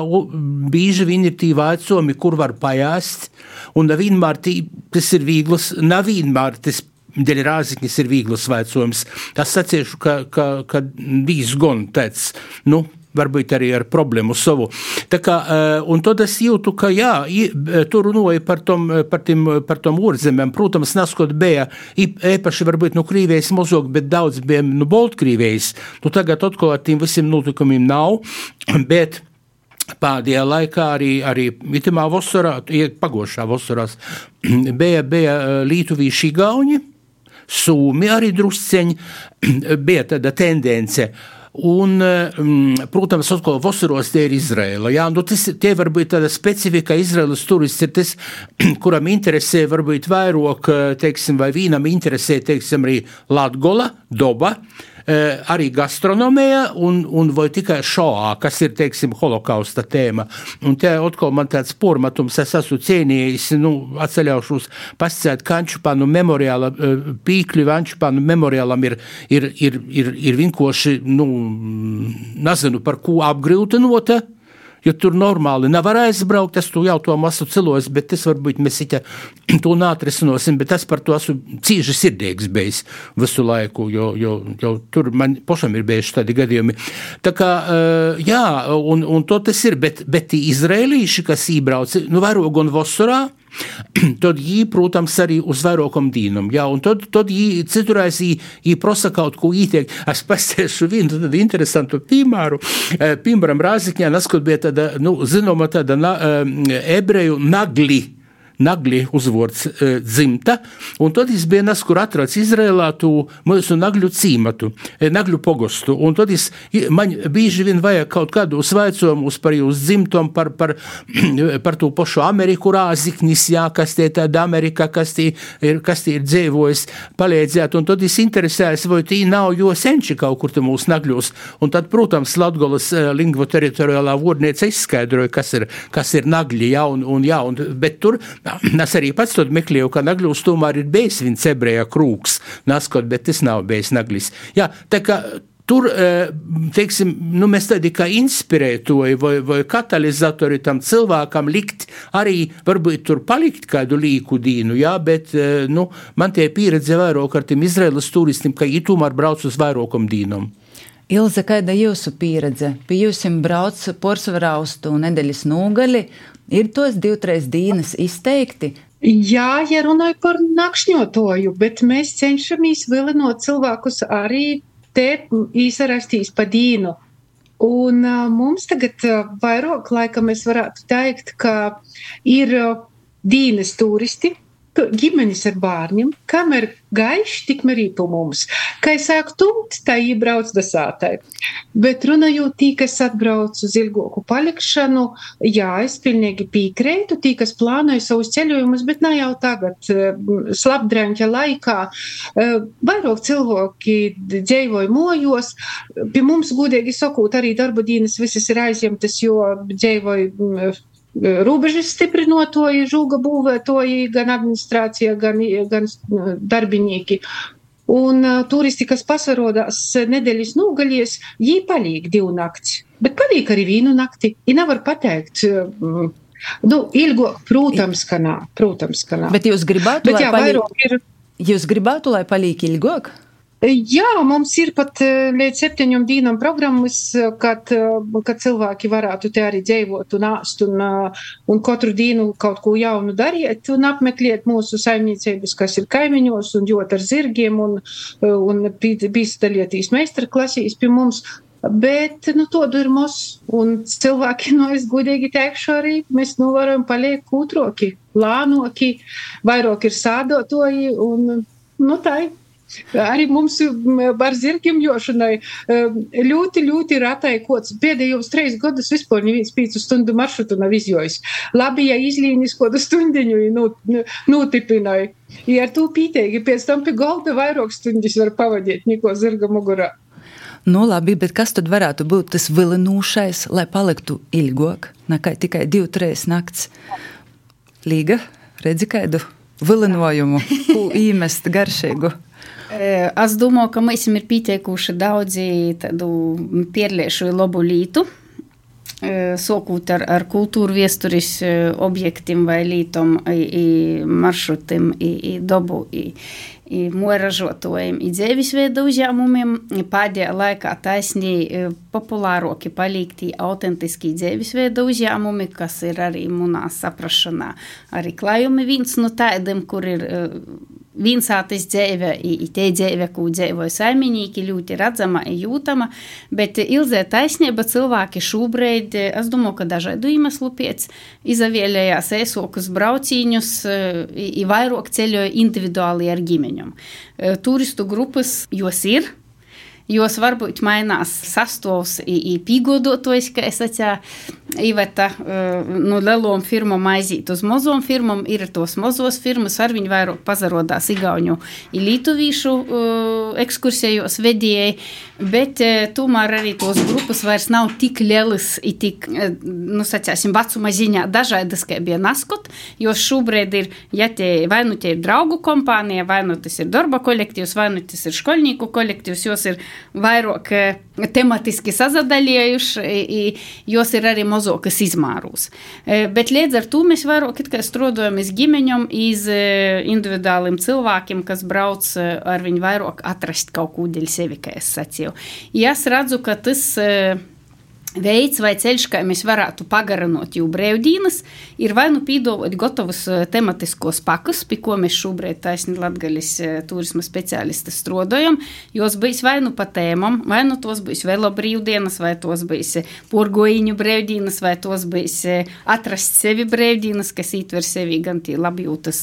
bieži vien ir tī vaicojumi, kur var pajāt rast, un nevienmēr tas ir viegls, nevienmēr tas dēļ rāziknis ir viegls vaicojums. Tas sacīšu, ka, ka, ka bijis gon tāds, nu, varbūt arī ar problēmu savu. Tā kā, eh, un tad es jūtu, ka jā, eh, tur runāja par tom, par tim, par tom ūrzemēm. Protams, neskot bija īpaši varbūt no Krīvijas mazāk, bet daudz bija no Baltkrīvijas. Nu, tagad atkal ar tiem visiem notikumiem nav, bet Pēdējā laikā arī, arī itamā vasarā, pagošā vasarā, bija, bija eh, Lietuvīši Igauni, Sūmi arī drusceņi, bija tāda tendence. Un, mm, protams, atkal vasaros tie ir Izraela. Jā, nu tas, tie var būt tāda specifika. Izraels turists ir tas, kuram interesē varbūt vairāk, teiksim, vai vīnam interesē, teiksim, arī Latgola, Doba. Eh, arī gastronomija un, un vai tikai šoā, kas ir, teiksim, holokausta tēma. Un te atkal man tāds pormatums, es esmu cienījis, nu, atceļaušos pasciēt, ka Ančupānu memoriāla eh, pīkļi Ančupānu memoriālam ir, ir, ir, ir, ir vienkārši, nu, nezinu, par ko apgrūtinota jo tur normāli nevar aizbraukt. Es jau to masu celos, bet tas varbūt mēs to nātrisinosim, bet es par to esmu cīži sirdīgs bijis visu laiku, jo, jo, jo tur man pašam ir bijuši tādi gadījumi. Tā kā, eh, jā, un, un to tas ir, bet, bet izrēlīši, kas ībrauc, nu, vairāk un vasarā, tad viņi, protams, arī uz vairākam dīnam. Jā, un tad, tad viņi citurēs, viņi prasa kaut ko ieteikt. Es pasēšu vienu tādu interesantu piemēru. Eh, piemēram, Rāzikņā, neskot bija tāda, nu, zinoma tāda na, eh, ebreju nagli nagli uzvords e, dzimta, un tad es bija nas, kur atrads Izrēlā tu mūsu nagļu cīmatu, e, nagļu pogostu, un tad es, man bieži vien vajag kaut kādu svaicojumus par jūs dzimtom, par, par, par to pašu Ameriku rāziknis, jā, kas tie tāda Amerika, kas tie ir, kas tie ir dzīvojis, palīdzēt, un tad es interesējas, vai tī nav jo senči kaut kur te mūsu nagļos, un tad, protams, Latgolas lingvo teritoriālā vordniece izskaidroja, kas ir, kas ir nagļi, jā, un, un jā, un, bet tur es arī pats to meklēju, ka nagļos tomēr ir bijis viens ebreja krūks, naskot, bet tas nav bijis naglis. Jā, tā kā Tur, teiksim, nu, mēs tādi kā inspirētoji vai, vai katalizatori tam cilvēkam likt arī, varbūt tur palikt kādu līku dīnu, jā, bet, nu, man tie pieredze vairāk ar tiem Izraēlas turistiem, ka tomēr brauc uz vairākam dīnam. Ilze, kāda ir jūsu pieredze? Pie jums brauc porcelāna uz to nedēļas nūgali, ir tos divreiz dienas izteikti. Jā, ja runāju par nakšņotoju, bet mēs cenšamies vilinot cilvēkus arī te īsarastīs pa dīnu. Un mums tagad vairāk laika mēs varētu teikt, ka ir dīnes turisti, ģimenes ar bērniem, kamēr gaišs, tikmēr ir pa mums. Kā es sāku tumt, tā iebrauc dasātai. Bet runājot tī, kas atbrauc uz ilgoku palikšanu, jā, es pilnīgi piekrītu, tī, kas plānoja savus ceļojumus, bet ne jau tagad, slapdrēņķa laikā. Vairāk cilvēki dzīvoja mojos, pie mums, godīgi sakot, arī darba dienas visas ir aizņemtas, jo dzīvoja robežas stiprinotoji, žūga būvētoji, gan administrācija, gan, gan darbinieki. Un uh, turisti, kas pasarodās nedēļas nogaļies, viņi paliek divu nakti. Bet paliek arī vienu nakti. Viņi nevar pateikt. Uh, nu, ilgāk, protams, ka nā. Protams, ka nā. Bet jūs gribētu, Bet, lai jā, paliek, ir... jūs gribētu, lai paliek ilgāk? Jā, mums ir pat eh, līdz septiņiem dienām programmas, eh, kad, eh, kad cilvēki varētu te arī dzīvot un āst un, un katru dienu kaut ko jaunu darīt un apmeklēt mūsu saimniecības, kas ir kaimiņos un jūt ar zirgiem un, un piedalīties meistarklasīs pie mums. Bet nu, to ir mums, un cilvēki, nu, es godīgi teikšu, arī mēs nu, varam paliekt kūtroki, lānoki, vairāk ir sādotoji, un nu, tā ir. Arī mums ar zirgiem jošanai ļoti, ļoti ratai kods. Pēdējos trīs gadus vispār neviens pīcu stundu maršrutu nav izjojis. Labi, ja izlīnis kādu stundiņu notipināja. Ja ar to pīteigi, pēc tam pie galda vairāk stundas var pavadīt, neko zirga mugurā. Nu, labi, bet kas tad varētu būt tas vilinošais, lai paliktu ilgāk, nekā tikai divi, trīs nakts? Līga, redzi kādu vilinojumu, ko īmest garšīgu. Es domāju, ka mēs esam pieteikuši daudzi tādu pierliešu labu lītu. Sākot ar, ar kultūru vēstures objektiem vai lītām, maršrutiem, dabu, mūražotājiem, dzīvesveidu uzņēmumiem. Pēdējā laikā taisnīgi populārāki palikti autentiski dzīvesveidu uzņēmumi, kas ir arī manā saprašanā. Arī klājumi viens no tādiem, kur ir Viensātis dzīve, te dzīve, ko dzīvoja saimnieki, ļoti redzama, jūtama, bet ilzē taisnība cilvēki šobrīd, es domāju, ka dažādu iemeslu pēc izvēlējās ēsokus braucīņus, vairāk ceļoja individuāli ar ģimeņiem. Turistu grupas jos ir, jos varbūt mainās sastāvs, pīgodotojs, kā es atceru, Iveta no lielām firmām aiziet uz mazām firmām, ir tos mazos firmas, ar viņu vairāk pazarodās igauņu un lietuvīšu ekskursijos vedēji, bet tomēr arī tos grupas vairs nav tik lielas, tik, nu, sacāsim, vecuma ziņā dažādas, kā bija naskot, jo šobrīd ir, ja tie, vai nu tie ir draugu kompānija, vai nu tas ir darba kolektīvs, vai nu tas ir školnieku kolektīvs, jos ir vairāk tematiski sazadaļējuši, jos ir arī mazākas izmēros. Bet līdz ar to mēs vairāk strādājam iz ģimeņiem, iz individuāliem cilvēkiem, kas brauc ar viņu vairāk atrast kaut ko dēļ sevi, kā es sacīju. Ja es redzu, ka tas veids vai ceļš, kā mēs varētu pagarināt jau brīvdienas, ir vai nu pīdolot gatavus eh, tematiskos pakus, pie ko mēs šobrīd taisni Latgaļas eh, turisma speciālisti strādājam, jos bijis vai nu pa tēmam, vai nu tos bijis velo brīvdienas, vai tos bijis eh, purgoiņu brīvdienas, vai tos bijis atrast sevi brīvdienas, kas ietver sevi gan tie labjūtas,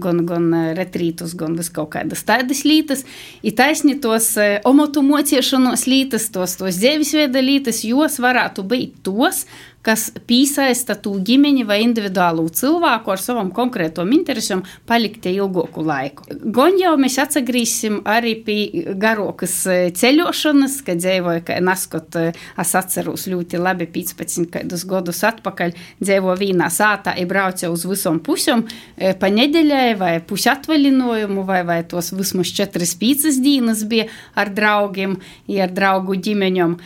gan, gan retrītus, gan vis kaut kādas tādas lītas, ir taisni tos omotu mociešanos lītas, tos, tos dzīvesveida lītas, jos varētu būt tos, kas piesaista to ģimeni vai individuālu cilvēku ar savam konkrētom interesam palikt ilgāku laiku. Gan jau mēs atgriezīsim arī pie garokas e, ceļošanas, kad dzīvoju, ka naskot, e, es atceros ļoti labi 15 gadus atpakaļ, dzīvoju vienā sātā, ja braucu uz visām pusēm, e, pa nedēļai vai pusatvaļinājumu, vai, vai tos vismaz 4-5 dienas bija ar draugiem, ar draugu ģimeņiem.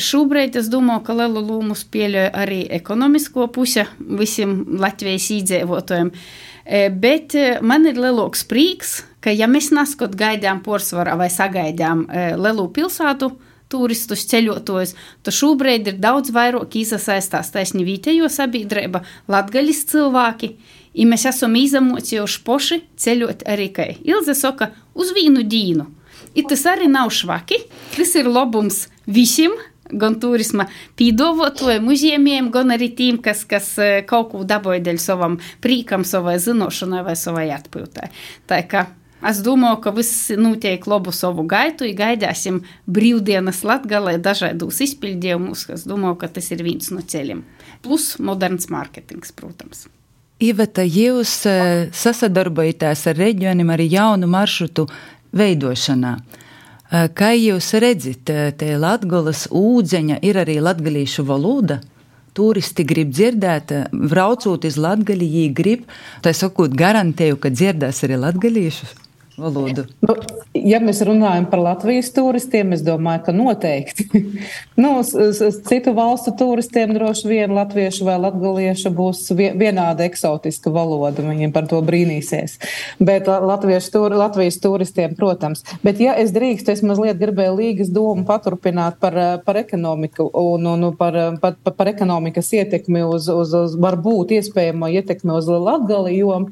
Šobrīd es domāju, ka lielu lomu spēlēja arī ekonomisko pusi visiem Latvijas iedzīvotājiem. E, bet e, man ir lielāks prieks, ka ja mēs neskot gaidām porcelāna vai sagaidām e, lielu pilsētu, turistus, ceļotājus, tad šobrīd ir daudz vairāk iesaistās taisni vietējo sabiedrība, latgaļas cilvēki. Ja mēs esam izamocījuši poši ceļot arī, kā Ilze saka, uz vienu dienu. I tas arī nav švaki, tas ir labums visiem, gan turisma pīdovotājiem, uzņēmējiem, gan arī tiem, kas, kas e, kaut ko dabūja dēļ savam prīkam, savai zinošanai vai savai atpūtai. Tā kā Es domāju, ka viss notiek labu savu gaitu, ja gaidāsim brīvdienas latgalē dažādos izpildījumus. Es domāju, ka tas ir viens no ceļiem. Plus moderns mārketings, protams. Iveta, jūs e, sasadarbojaties ar reģioniem arī jaunu maršrutu veidošanā. Kā jūs redzat, te Latvijas ūdeņa ir arī latgalīšu valoda? Turisti grib dzirdēt, braucot uz Latviju, viņi grib, tā sakot, garantēju, ka dzirdēs arī latgalīšus valodu? Nu, ja mēs runājam par Latvijas turistiem, es domāju, ka noteikti. nu, citu valstu turistiem droši vien latviešu vai latgaliešu būs vienāda eksotiska valoda. Viņiem par to brīnīsies. Bet tur, Latvijas turistiem, protams. Bet, ja es drīkstu, es mazliet gribēju līgas domu paturpināt par, par ekonomiku un, un par, par, par ekonomikas ietekmi uz, uz, uz varbūt iespējamo ietekmi uz Latgali, jo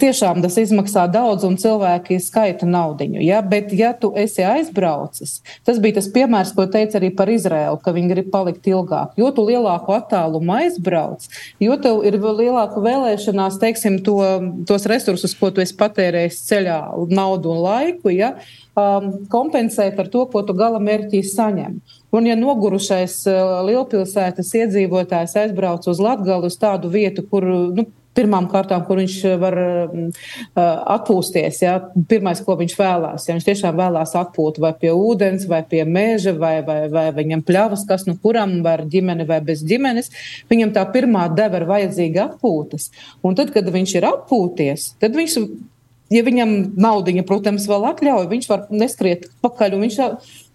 tiešām tas izmaksā daudz un cilvēki skaita naudiņu. Ja? Bet, ja tu esi aizbraucis, tas bija tas piemērs, ko teica arī par Izraēlu, ka viņi grib palikt ilgāk. Jo tu lielāku attālumu aizbrauc, jo tev ir lielāka vēlēšanās, teiksim, to, tos resursus, ko tu esi patērējis ceļā, naudu un laiku, ja? um, kompensēt ar to, ko tu gala mērķī saņem. Un, ja nogurušais uh, lielpilsētas iedzīvotājs aizbrauc uz Latgali, uz tādu vietu, kur nu, pirmām kārtām, kur viņš var mm, atpūsties. Ja? Pirmais, ko viņš vēlās, ja viņš tiešām vēlās atpūt vai pie ūdens, vai pie meža, vai, vai, vai viņam pļavas, kas nu kuram, vai ar ģimeni, vai bez ģimenes, viņam tā pirmā deva ir vajadzīga atpūtas. Un tad, kad viņš ir atpūties, tad viņš ja viņam naudiņa, protams, vēl atļauj, viņš var neskriet pakaļ viņš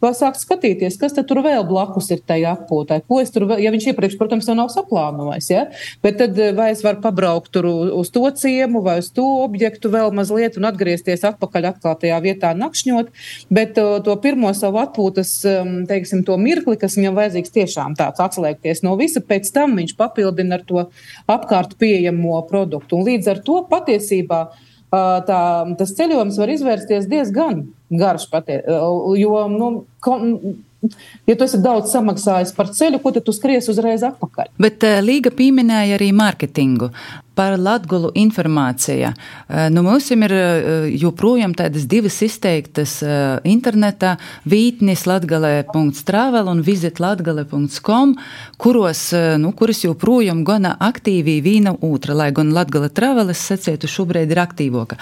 var sākt skatīties, kas tur vēl blakus ir tajā atpūtai. Ko es tur, vēl, ja viņš iepriekš, protams, nav saplānojis, ja? bet tad eh, vai es varu pabraukt tur uz to ciemu vai uz to objektu vēl mazliet un atgriezties atpakaļ atklātajā vietā nakšņot, bet to, eh, to pirmo savu atpūtas, um, teiksim, to mirkli, kas viņam vajadzīgs tiešām tāds atslēgties no visa, pēc tam viņš papildina ar to apkārt pieejamo produktu. Un līdz ar to patiesībā tā, tas ceļojums var izvērsties diezgan garš. Patie, jo, nu, kon, Ja tu esi daudz samaksājis par ceļu, ko tu skries uzreiz atpakaļ? Bet uh, Līga pieminēja arī mārketingu. Par Latviju informāciju. Uh, nu, mums ir uh, joprojām tādas divas izteiktas internetā vītnes latgale.travel un visitlatgale.com, kuros, nu, kuras joprojām gana aktīvi viena otra, lai gan Latgale travel, es sacītu, šobrīd ir aktīvāka.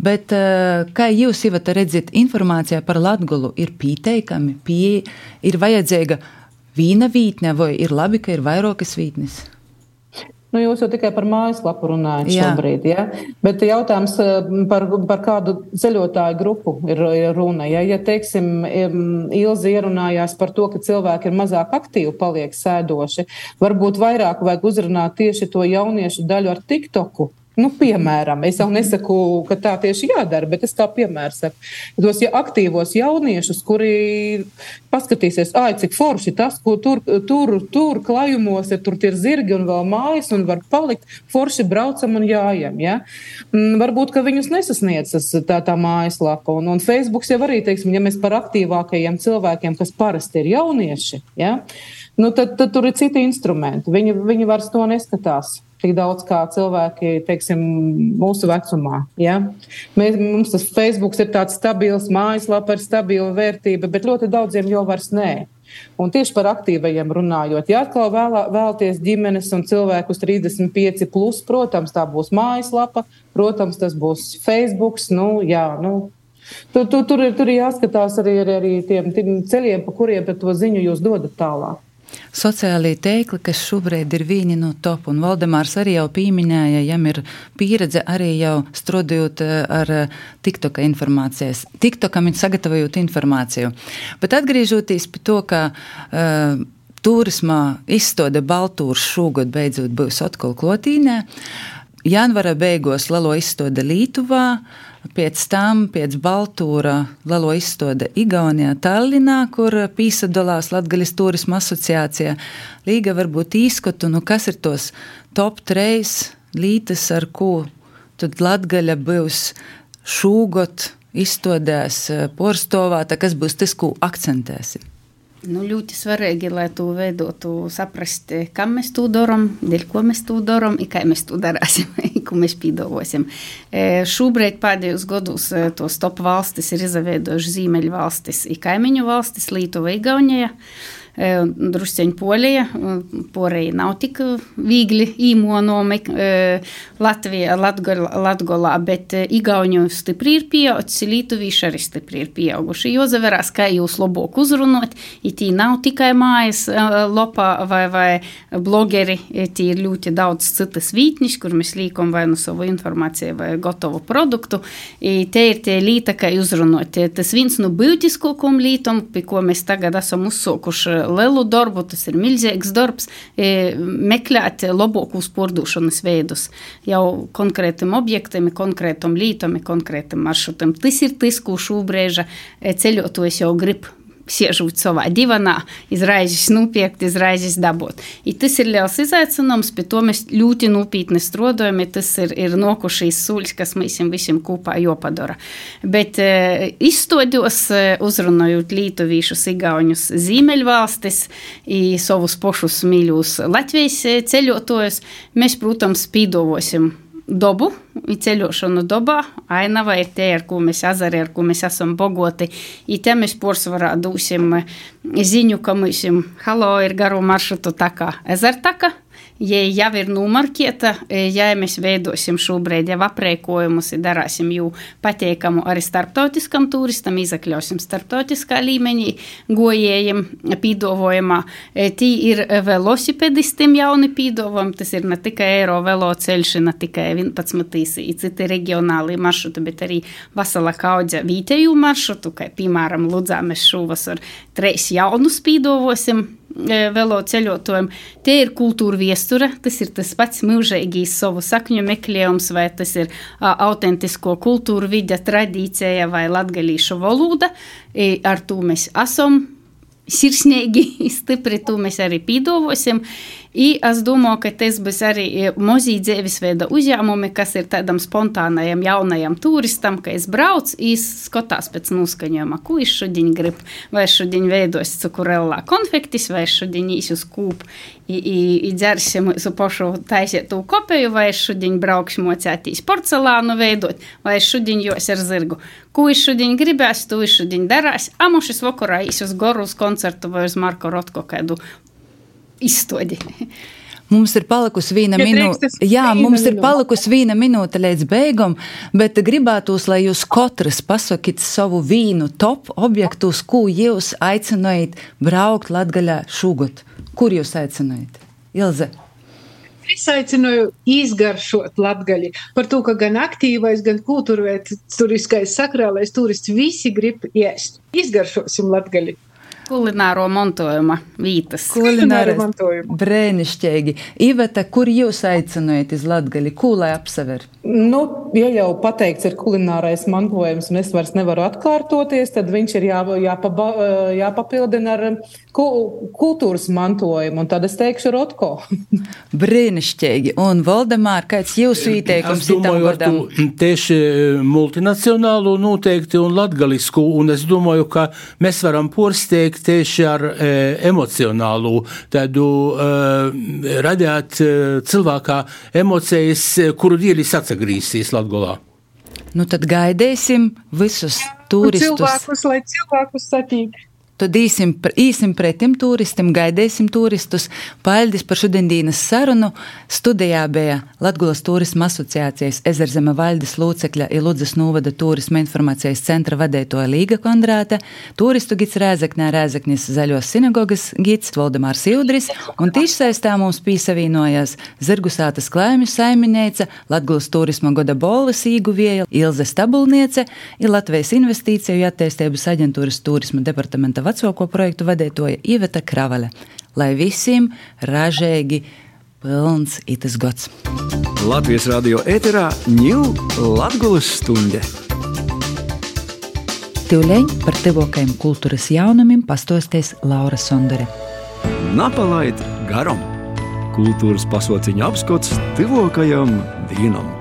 Bet, eh, kā jūs jau redzat, informācija par Latviju ir pieteikami, pie, ir vajadzīga viena vītne, vai ir labi, ka ir vairākas vītnes? Nu, jūs jau tikai par mājaslapu runājat Jā. šobrīd, ja? bet jautājums eh, par, par kādu ceļotāju grupu ir, ir runa. Ja, ja teiksim, Ilzi ierunājās par to, ka cilvēki ir mazāk aktīvi, paliek sēdoši, varbūt vairāk vajag uzrunāt tieši to jauniešu daļu ar TikToku Nu, piemēram, es jau nesaku, ka tā tieši jādara, bet es kā piemēru saku, tos ja aktīvos jauniešus, kuri paskatīsies, ah, cik forši tas, ko tur, tur, tur klājumos ir, tur ir zirgi un vēl mājas, un var palikt forši braucam un jājam. Ja? Mm, varbūt, ka viņus nesasniedzas tā, tā mājaslapa. Un, un Facebook jau arī, teiksim, ja mēs par aktīvākajiem cilvēkiem, kas parasti ir jaunieši, ja? nu, tad, tad tur ir citi instrumenti. Viņi, viņi vairs to neskatās tik daudz kā cilvēki teiksim, mūsu vecumā. Ja? Mēs, mums tas Facebook ir tāds stabils, mājaslapa ar stabilu vērtību, bet ļoti daudziem jau vairs nē. Un tieši par aktīvajiem runājot, ja atkal vēlā, vēlaties ģimenes un cilvēkus 35, plus, protams, tā būs mājaslapa, protams, tas būs Facebook. Nu, jā, nu, tur, tur, tur, ir, tur ir jāskatās arī, arī tiem, tiem ceļiem, pa kuriem to ziņu jūs dodat tālāk. Sociālajie tīkli, kas šobrīd ir vieni no top, un Valdemārs arī jau pieminēja, jam ir pieredze arī jau strādājot eh, ar eh, TikToka informācijas. TikTokam ir sagatavojot informāciju. Bet atgriežoties pie to, ka uh, turismā izstāde Baltūras šogad beidzot būs atkal klotīnē, janvara beigās Lelo izstāde Lītuvā. Pēc tam, pēc Baltūra Lalo izstāde Igaunijā, Tallinā, kur piesadalās Latvijas turisma asociācijā. Līga varbūt īskatu, nu kas ir tos top treis lītas, ar ko tad Latgaļa būs šūgot izstādēs porstovā, tā kas būs tas, ko akcentēsim. Nu, ļoti svarīgi, lai tu veidotu, saprast, kam mēs to darām, dēļ ko mēs to darām, kā mēs to darāsim, ko mēs pīdavosim. E, šobrīd pēdējos gados e, tos top valstis ir izveidojuši zīmeļu valstis, kaimiņu valstis Lietuva, Igaunija. Drusceņi Polija, porēji nav tik viegli īmonomi Latvijā, Latgolā, bet Igauņu stipri ir pieauguši, Lietuvīši arī stipri ir pieauguši. Jozaverās, kā jūs labāk uzrunot, itī nav tikai mājas lopā vai, vai blogeri, tī ir ļoti daudz citas vītņas, kur mēs līkam vai nu savu informāciju vai gotovu produktu. I te ir tie līta, kā uzrunot. Tas viens no būtiskākajiem lītam, pie ko mēs tagad esam uzsākuši lielu darbu, tas ir milzīgs darbs, e, meklēt labākos pārdošanas veidus jau konkrētam objektam, konkrētam lītam, konkrētam maršrutam. Tas ir tas, ko šobrīd e, ceļotājs jau grib siežot savā divanā, izraizes nopirkt, izraizes dabūt. I tas ir liels izaicinājums, pie to mēs ļoti nopietni strādājam, tas ir, ir nokušīs sūļs, kas mēs visiem kopā jopadara. Bet e, izstādījos, e, uzrunājot lietuvīšus, igauņus, zīmeļvalstis, savus pošus mīļus Latvijas ceļotājus, mēs, protams, pīdovosim dabu, ceļošanu dabā, ainava ir tie, ar ko mēs azari, ar ko mēs esam bogoti. I te mēs porcelānā dosim ziņu, ka mums halo ir garu maršrutu taka ezertaka ja jau ir nomarkieta, ja mēs veidosim šobrīd jau aprēkojumus, darāsim jau pateikamu arī starptautiskam turistam, izakļausim starptautiskā līmenī gojējiem pīdovojumā. Tī ir velosipedistiem jauni pīdovojumi, tas ir ne tikai eiro velo ceļš, ne tikai 11 citi regionāli maršruti, bet arī vasala kaudze vītēju maršrutu, kā piemēram Ludzā mēs šovasar treis jaunus pīdovosim velo ceļotājiem. Tie ir kultūra viesture, tas ir tas pats mūžīgīs savu sakņu meklējums, vai tas ir a, autentisko kultūru vide, tradīcija vai latgalīšu valoda. I, ar to mēs esam sirsnīgi, stipri, to mēs arī pīdovosim. I es domāju, ka tas būs arī e, mazie dzīvesveida uzņēmumi, kas ir tādam spontānajam jaunajam turistam, ka es braucu, es skatās pēc noskaņojuma, ko es šodien gribu. Vai šodien veidos cukurellā konfektis, vai šodien īsu skūpu, dzersim su pašu taisītu kopēju, vai es šodien braukšu mocētīs porcelānu veidot, vai es šodien jos ar zirgu. Ko es šodien gribēs, to es šodien darās. Amušas vakarā īsu uz Gorus koncertu vai uz Marko Rotko kādu izstādi. Mums ir palikusi viena ja minūte. Jā, mums ir palikusi viena minūte līdz beigām, bet gribētos, lai jūs katrs pasakāt savu vīnu top objektus, ko jūs aicinājat braukt Latgaļā šogad. Kur jūs aicinājat? Ilze. Es aicināju izgaršot latgaļu par to, ka gan aktīvais, gan kultūrvēturiskais sakrālais turists visi grib ēst. Izgaršosim latgaļu. Kulināro mantojuma vietas. Kulināra mantojuma. brēnišķīgi. Iveta, kur jūs aicinājat uz Latgali? Ko lai apsever? Nu, ja jau pateikts ir kulinārais mantojums, un es vairs nevaru atkārtoties, tad viņš ir jā, jāpaba, jāpapildina ar ku, kultūras mantojumu, un tad es teikšu Rotko. Brīnišķīgi. Un, Valdemār, kāds jūsu ieteikums Es domāju, ar gadam? to tieši multinacionālo noteikti un latgalisku, un es domāju, ka mēs varam porsteigt tieši ar e, emocionālu, tādu e, radīt e, cilvēkā emocijas, kuru dīlis atsagrīsīs Latgolā. Nu, tad gaidīsim visus Un turistus. cilvēkus, lai cilvēkus satīk. Tad īsim, īsim pretim turistiem, gaidīsim turistus. Paldies par šodienas sarunu. Studijā bija Latvijas Turisma asociācijas Ezerzeme valdes locekļa Iludzes Nūvada turisma informācijas centra vadītoja Līga Kondrāte, turistu gids Rēzeknē Rēzeknis Zaļos sinagogas gids Valdemārs Jūdris un tiešsaistā mums pīsavienojas Zirgusātas klājumju saimniece, Latvijas Turisma goda bolvas īguvēja Ilze Stabulniece ir Latvijas investīciju attīstības aģentūras turisma departamenta vecāko projektu vadītoja Iveta Kravale. Lai visiem ražīgi pilns itas gods! Latvijas radio ēterā ņūl Latgulas stunde. Tūlēļ par tevokajiem kultūras jaunumiem pastosties Laura Sondore. Napalaid garam! Kultūras pasauciņa apskats tuvākajam dienam!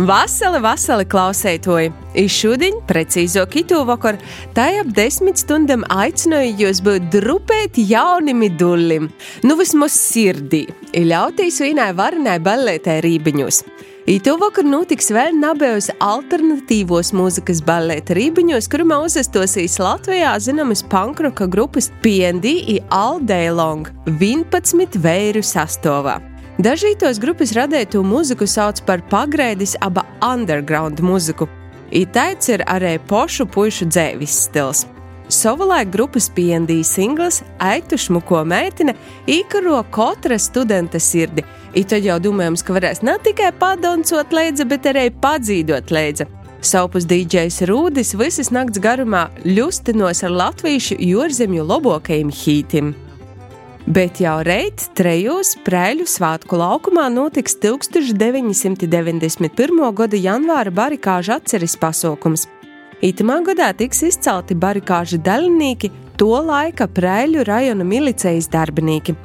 Vasali, vasali klausētoji! Izšodien, precīzāk, itu vakar, tā ap desmit stundām aicināju jūs būt drupēti jaunimi dullim, nu vismaz sirdī, ir ļautīs vienai varenai balētai rībiņos. Itu vakar notiks vēl nabējos alternatīvos mūzikas balēta rībiņos, kurumā uzastosīs Latvijā zināmas pankroka grupas PND un All Day Long 11 vēru sastāvā. Dažītos grupas radīto mūziku sauc par pagraidis aba underground mūziku. Itāits ir arī pošu pušu dzēvis stils. Savulaik grupas PND singls Aitu šmuko meitene īkaro katra studenta sirdi. I tad jau domājams, ka varēs ne tikai padoncot leidza, bet arī padzīdot leidza. Savpus DJs Rūdis visas nakts garumā ļustinos ar latviešu jūrzemju labākajiem hītim. Bet jau reit, trejos Prēļu svētku laukumā notiks 1991. gada janvāra barikāžu atceres pasākums. Itamā gadā tiks izcelti barikāžu dalībnieki, to laika Prēļu rajona milicijas darbinieki.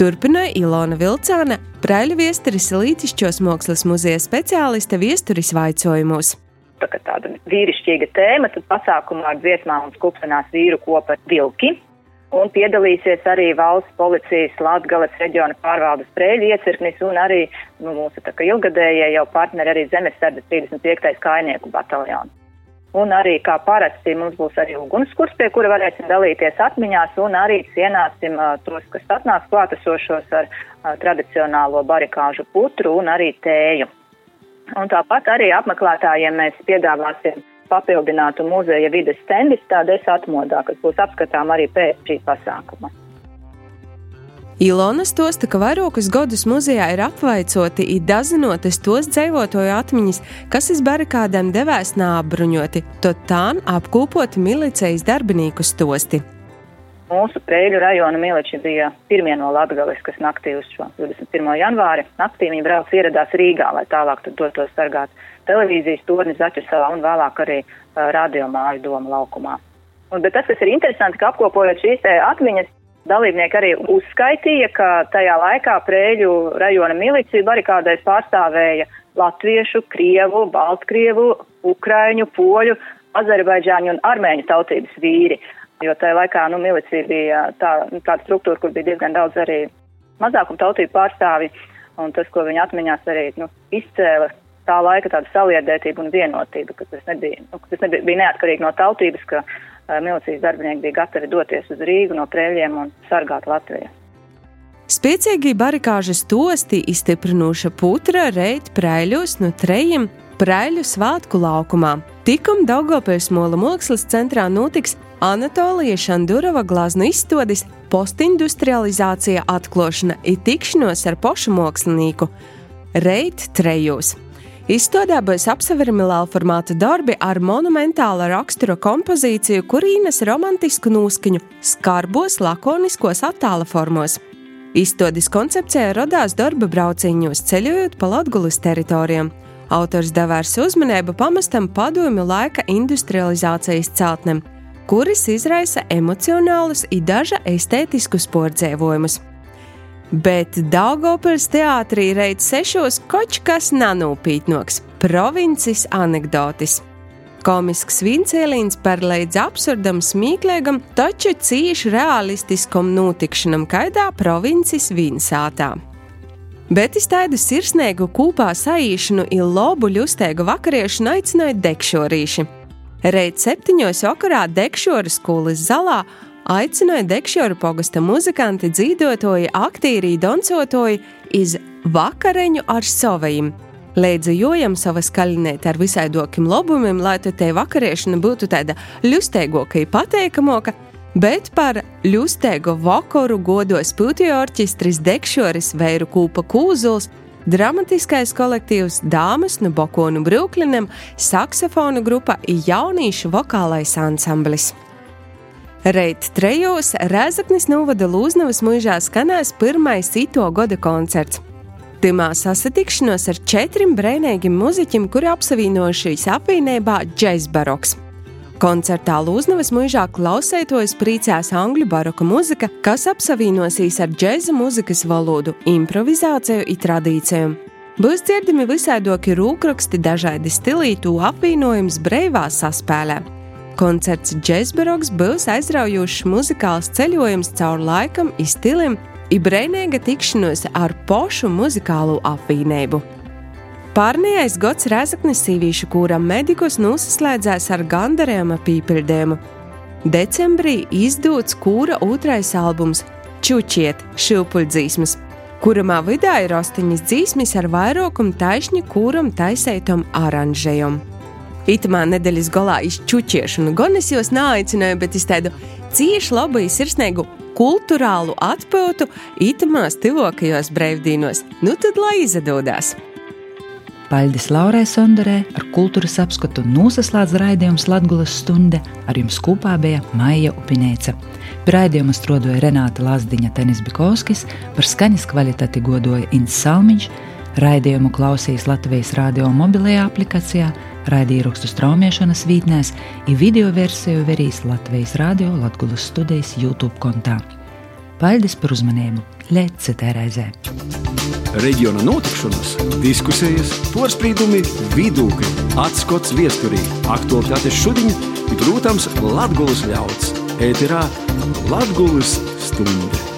Turpināja Ilona Vilcāne, Prēļu viesteris Lītišķos mākslas muzeja speciāliste viesturis vaicojumos. tā tāda vīrišķīga tēma, tad pasākumā ar dziesmām un skupšanās vīru kopa Vilki. Un piedalīsies arī valsts policijas Latgales reģiona pārvaldes prēļu iecirknis un arī nu, mūsu ilgadējie jau partneri arī Zemesardas 35. kainieku bataljonu. Un arī kā parasti mums būs arī ugunskurs, pie kura varēsim dalīties atmiņās un arī cienāsim uh, tos, kas atnāks klātesošos ar uh, tradicionālo barikāžu putru un arī tēju. Un tāpat arī apmeklētājiem mēs piedāvāsim papildinātu muzeja vides stendis tādēļ atmodā, kas būs apskatām arī pēc šī pasākuma. Ilona stosta, ka vairākus gadus muzejā ir apvaicoti un dazinotas tos dzīvotoju atmiņas, kas iz barikādēm devēs nābruņoti, tad tām apkopoti milicijas darbinieku stosti. Mūsu Prēļu rajona miliči bija pirmie no Latgales, kas naktī uz šo 21. janvāri. Naktī viņi brauc ieradās Rīgā, lai tālāk tad dotos sargāt televīzijas torni Zaķusalā un vēlāk arī uh, radiomāju doma laukumā. Un, bet tas, kas ir interesanti, ka apkopojot šīs te atmiņas, dalībnieki arī uzskaitīja, ka tajā laikā Prēļu rajona miliciju barikādēs pārstāvēja latviešu, krievu, baltkrievu, ukraiņu, poļu, azerbaidžāņu un armēņu tautības vīri. Jo tajā laikā nu, milicija bija tā, nu, tāda struktūra, kur bija diezgan daudz arī mazākuma tautību pārstāvi. Un tas, ko viņi atmiņās, arī nu, izcēla tā laika tādu saliedētību un vienotību, ka tas, nebija, nu, ka tas nebija, bija neatkarīgi no tautības, ka uh, milicijas darbinieki bija gatavi doties uz Rīgu no prēļiem un sargāt Latviju. Spēcīgi barikāžas tosti izstiprinoša putra reit prēļos no trejiem prēļu svētku laukumā. Tikam Daugopils Mola mākslas centrā notiks Anatolija Šandurova glaznu izstādes postindustrializācija atklāšana ir tikšanos ar pošu mākslinieku Reit Trejos. Izstādē būs apseverami lielformāta darbi ar monumentāla rakstura kompozīciju, kurīnas romantisku noskaņu, skarbos, lakoniskos attēla formos. Izstādes koncepcijā radās darba brauciņos, ceļojot pa Latvijas teritorijām. Autors devērs uzmanību pamestam padomju laika industrializācijas celtnem, kuris izraisa emocionālus un daža estētiskus pordzēvojumus bet Daugopils teātrī reiz sešos koč kas nanūpītnoks - provinces anekdotis. Komisks vincēlīns par līdz absurdam, smieklīgam, taču cīši realistiskam notikšanam kaidā provinces vinsātā. Bet es tādu sirsnīgu kūpā saīšanu un lobu ļustēgu vakariešanu aicināju dekšorīši. Reiz septiņos vakarā dekšoru skolas zalā aicināja Dekšoru pogasta muzikanti, dzīvotoji, aktīri, doncotoji iz vakareņu ar savajiem. Līdzi jojam savas kaļinēt ar visaidokiem lobumiem, lai tu te vakariešana būtu tāda ļustēgoka, pateikamoka, bet par ļustēgo vakaru godos pūtiju orķestris Dekšoris Vēru Kūpa Kūzuls, dramatiskais kolektīvs Dāmas no Bokonu Brooklynam, saksofonu grupa un jaunīšu vokālais ansamblis. Reit trejos Rēzaknis novada Lūznavas mūžā skanēs pirmais ito gada koncerts. Timā sasatikšanos ar četriem brēnīgiem muzeķiem, kuri apsavienojušies apvienībā Džais Baroks. Koncertā Lūznavas mūžā klausētojas priecās angļu baroka muzika, kas apsavienosies ar džēza muzikas valodu, improvizāciju un tradīcijām. Būs dzirdami visādoki rūkraksti, dažādi stilītu apvienojums breivā saspēlē. Koncerts Džesberoks būs aizraujošs muzikāls ceļojums cauri laikam, izstilim, ibrēnīga tikšanos ar pošu muzikālo apvienību. Pārnējais gads Rēzaknis Sīvīšu kūram medikus noslēdzās ar gandarījuma pīpildējumu. Decembrī izdots kūra otrais albums Čučiet šilpuļdzīsmas, kuramā vidā ir astoņas dzīsmes ar vairākumu taisņu kūram taisētam aranžējumu. Itamā nedēļas galā izčučiešanu gan es jūs neaicināju, bet es tādu cieši labu, sirsnīgu kultūrālu atpūtu itamās tuvākajos brīvdienos. Nu tad lai izdodas! Paldies Laurai Sondarē, ar kultūras apskatu nosaslēdz raidījums Latvijas stunde, ar jums kopā bija Maija Upinēca. Pie raidījuma strodoja Renāta Lazdiņa Tenis Bikovskis, par skaņas kvalitāti godoja Inns Salmiņš, raidījumu klausīs Latvijas radio mobilajā aplikācijā, raidījuma straumēšanas vītnēs, ir video versiju verīs Latvijas radio Latvijas studijas YouTube kontā. Paldies par uzmanību! Citai reizē! Reģiona notikšanas, diskusijas, porcelāna, vidūkļi, atskats viesturī, aktuālitātes šodien, ir, protams, Latvijas ļauds. Ēterā Latvijas stunde!